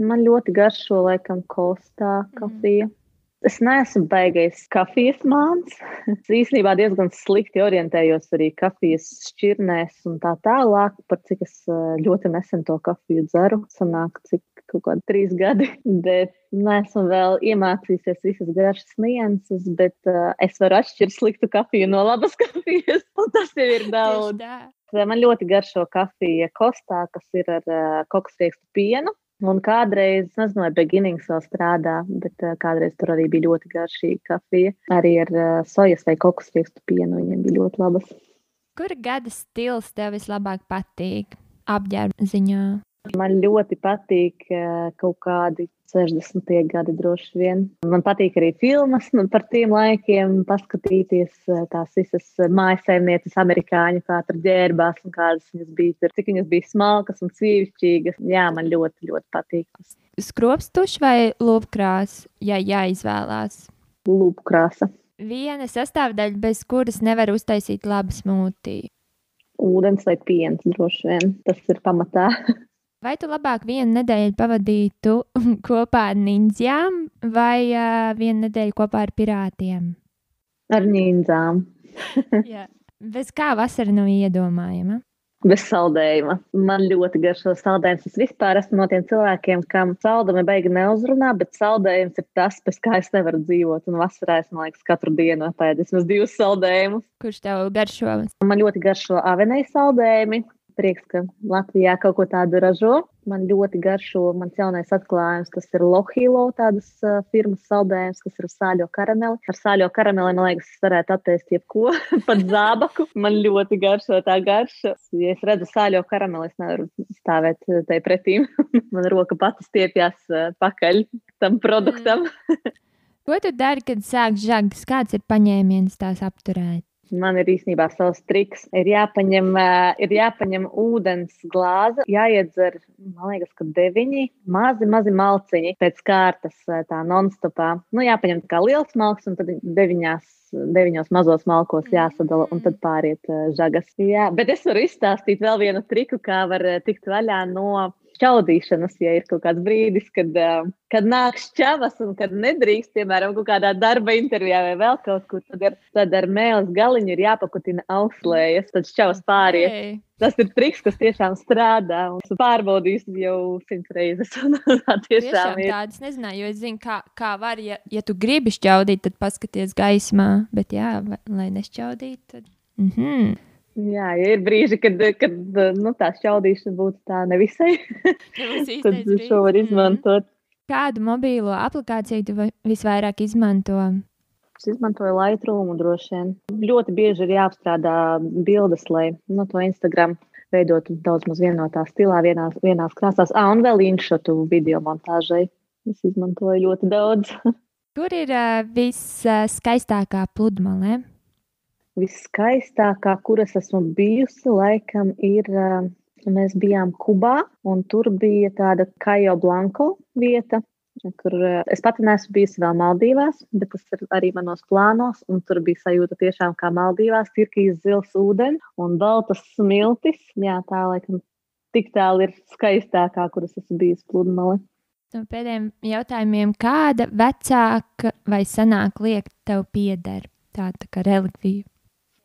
Man ļoti garšo, laikam, kostā mhm. kafija. Mm. Es neesmu baigais kafijas māns. Es īstenībā diezgan slikti orientējos arī kafijas šķirnēs un tā tālāk, par cik es eh, ļoti nesen to kafiju dzeru. Sanāk, cik kaut kādi trīs gadi, bet neesmu vēl iemācījusies visas garšas nianses, bet uh, es varu atšķirt sliktu kafiju no labas kafijas, un tas jau ir daudz. Man ļoti garšo kafija kostā, kas ir ar uh, kokosriekstu pienu. Un kādreiz, nezinu, vai beginnings vēl strādā, bet uh, kādreiz tur arī bija ļoti garšīga kafija. Arī ar uh, sojas vai kokosriekstu pienu viņiem bija ļoti labas. Kura gada stils tev vislabāk patīk apģērba ziņā? Man ļoti patīk uh, kaut kādi 60. gadi droši vien. Man patīk arī filmas nu, par tiem laikiem, paskatīties uh, tās visas mājasēmnieces, amerikāņu, kā tur ģērbās un kādas viņas bija, tur, cik viņas bija smalkas un cīvišķīgas. Jā, man ļoti, ļoti patīk. Skropstuši vai lupkrās, ja jāizvēlās? Lupkrāsa. Viena sastāvdaļa, bez kuras nevar uztaisīt labu smūtiju. Ūdens vai piens droši vien. Tas ir pamatā. Vai tu labāk vienu nedēļu pavadītu kopā ar ninjām vai uh, vienu nedēļu kopā ar pirātiem? Ar ninjām. Jā. Bez kā vasara nav iedomājama? Bez saldējuma. Man ļoti garšo saldējums. Es vispār esmu no tiem cilvēkiem, kam saldumi beigi neuzrunā, bet saldējums ir tas, bez kā es nevaru dzīvot. Un vasarā es, man liekas, katru dienu apēdu vismaz divus saldējumus. Kurš tev garšo? Man ļoti garšo avenēju saldējumi, prieks, ka Latvijā kaut ko tādu ražo. Man ļoti garšo mans jaunais atklājums. Tas ir Lohilo, tādas uh, firmas saldējums, kas ir ar sāļo karameli. Ar sāļo karameli, man liekas, varētu attēst jebko, pat zābaku. Man ļoti garšo tā garša. Ja es redzu sāļo karameli, es nevaru stāvēt tai pretīm. man roka pati stiepjas uh, pakaļ tam produktam. Mm. Ko tu dari, kad sāk žagas? Kāds ir paņēmiens tās apturēt? Man ir īstenībā savs triks. Ir jāpaņem, ir jāpaņem ūdens glāze, jāiedzer, man liekas, ka deviņi mazi, mazi malciņi pēc kārtas, tā non-stopā. Nu, jāpaņem kā liels malks, un tad deviņās, deviņos mazos malkos jāsadala, un tad pāriet žagas. Jā, bet es varu izstāstīt vēl vienu triku, kā var tikt vaļā no šķaudīšanas, ja ir kaut kāds brīdis, kad, kad nāk šķavas un kad nedrīkst, piemēram, kaut kādā darba intervijā vai vēl kaut kur, tad, ir, tad ar mēles galiņu ir jāpakutina auslējas, tad šķavas pāriet. Hey. Tas ir triks, kas tiešām strādā un pārbaudījis jau simts reizes. tā tiešām, tiešām ir. Tādas nezināju, jo es zinu, kā, kā var, ja, ja tu gribi šķaudīt, tad paskaties gaismā, bet jā, lai nešķaudīt, tad. Mm -hmm. Jā, ja ir brīži, kad, kad nu, tā šķaudīšana būtu tā nevisai, tad šo var izmantot. Kādu mobīlo aplikāciju tu visvairāk izmanto? Es izmantoju Lightroom droši vien. Ļoti bieži ir jāapstrādā bildes, lai nu, to Instagram veidotu daudz maz vienotā stilā, vienās, vienās krāsās. Ah, un vēl inšotu video montāžai. Es izmantoju ļoti daudz. Kur ir uh, viskaistākā pludmale? Viskaistākā, kuras esmu bijusi, laikam ir. Mēs bijām Kubā, un tur bija tāda Kajo Blanko vieta, kur es pati neesmu bijusi vēl Maldīvās, bet tas ir arī manos plānos. Tur bija sajūta tiešām kā Maldīvās, tirkīs zils ūdens un baltas smiltis. Jā, tā laikam tik tālu ir skaistākā, kuras esmu bijusi pludmale. No pēdējiem jautājumiem, kāda vecāka vai senāka lieta tev pieder? Tā, tā kā relikvija.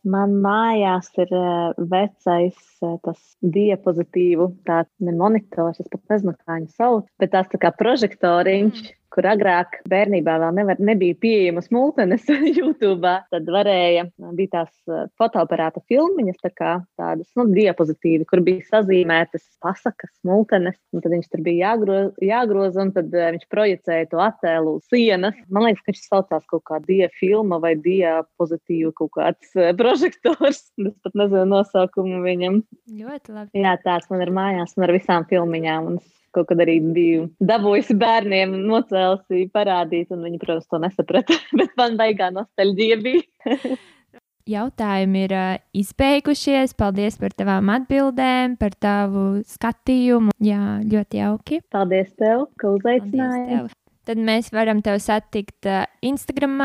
Man mājās ir uh, vecais uh, tas diapozitīvu, tāds ne monitors, es pat nezinu, kā viņu sauc, bet tās tā kā prožektoriņš, mm kur agrāk bērnībā vēl nevar, nebija pieejamas multenes YouTube. Tad varēja, bija tās eh, fotoaparāta filmiņas, tā kā tādas nu, diapozitīvi, kur bija sazīmētas pasakas, multenes. Tad viņš tur bija jāgroza, jāgroza un tad eh, viņš projicēja to attēlu uz sienas. Man liekas, ka viņš saucās kaut kā diafilma vai diapozitīva kaut kāds eh, prožektors. Es pat nezinu nosaukumu viņam. Ļoti labi. Jā, tāds man ir mājās un ar visām filmiņām. Un es kaut kad arī biju dabūjusi bērniem, nocēlusi parādīt, un viņi, protams, to nesaprata. Bet man baigā nostalģija bija. Jautājumi ir uh, izbeigušies. Paldies par tavām atbildēm, par tavu skatījumu. Jā, ļoti jauki. Paldies tev, ka uzaicināji. Tad mēs varam tevi satikt uh, Instagram.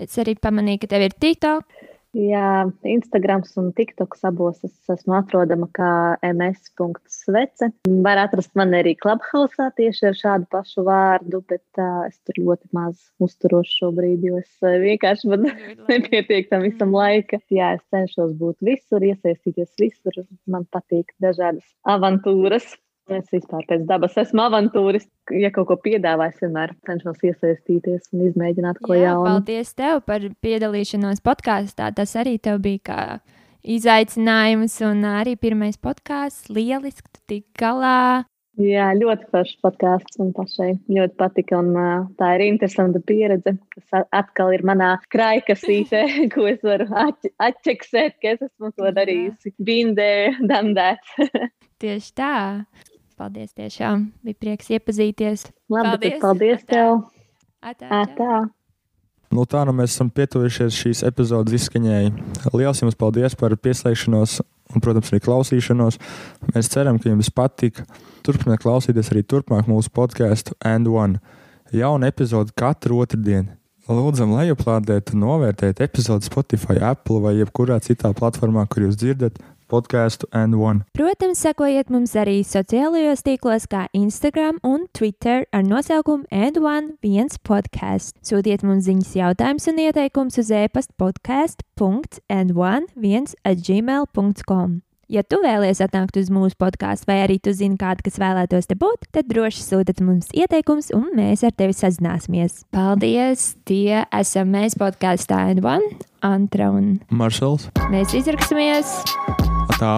Es arī pamanīju, ka tev ir TikTok. Jā, Instagram un TikToks abos es esmu atrodama kā ms.svece. Var atrast mani arī Clubhouse tieši ar šādu pašu vārdu, bet uh, es tur ļoti maz uzturos šobrīd, jo es vienkārši man nepietiek tam visam laika. Jā, es cenšos būt visur, iesaistīties visur. Man patīk dažādas avantūras. Es vispār pēc dabas esmu avantūris. Ja kaut ko piedāvāju, es vienmēr cenšos iesaistīties un izmēģināt ko Jā, jaunu. Paldies tev par piedalīšanos podkāstā. Tas arī tev bija kā izaicinājums un arī pirmais podkāsts. Lieliski, tu tik galā. Jā, ļoti foršs podkāsts man pašai. Ļoti patika. Un, uh, tā ir interesanta pieredze, kas atkal ir manā krājkasītē, ko es varu atķ atķeksēt, ka es esmu to darījusi. Bindē, dandēt. Tieši tā. Paldies tiešām. Bija prieks iepazīties. Labi, Paldies. tad paldies Atā. tev! Atā, Ā, čau. Tā! Nu, tā nu mēs esam pietuvušies šīs epizodes izskaņai. Lielas jums paldies par pieslēgšanos un, protams, arī klausīšanos. Mēs ceram, ka jums patika. Turpiniet klausīties arī turpmāk mūsu podkāstu And One. Jauna epizode katru otrdienu. Lūdzam, lejuplādēt un novērtēt epizodi Spotify, Apple vai jebkurā citā platformā, kur jūs dzirdat podkāstu And One. Protams, sekojiet mums arī sociālajos tīklos, kā Instagram un Twitter ar nosaukumu And1 podkāsts. Sūtiet mums ziņas, jautājumus un ieteikumus uz e-pasta podkāstu.and1 atgmail.com. Ja tu vēlies atnākt uz mūsu podkāstu, vai arī tu zini kādu, kas vēlētos te būt, tad droši sūtiet mums ieteikumus, un mēs ar tevi sazināsimies. Paldies! Tie esam mēs podkāstā And1, Antra un Maršals, mēs izraksimies! tā.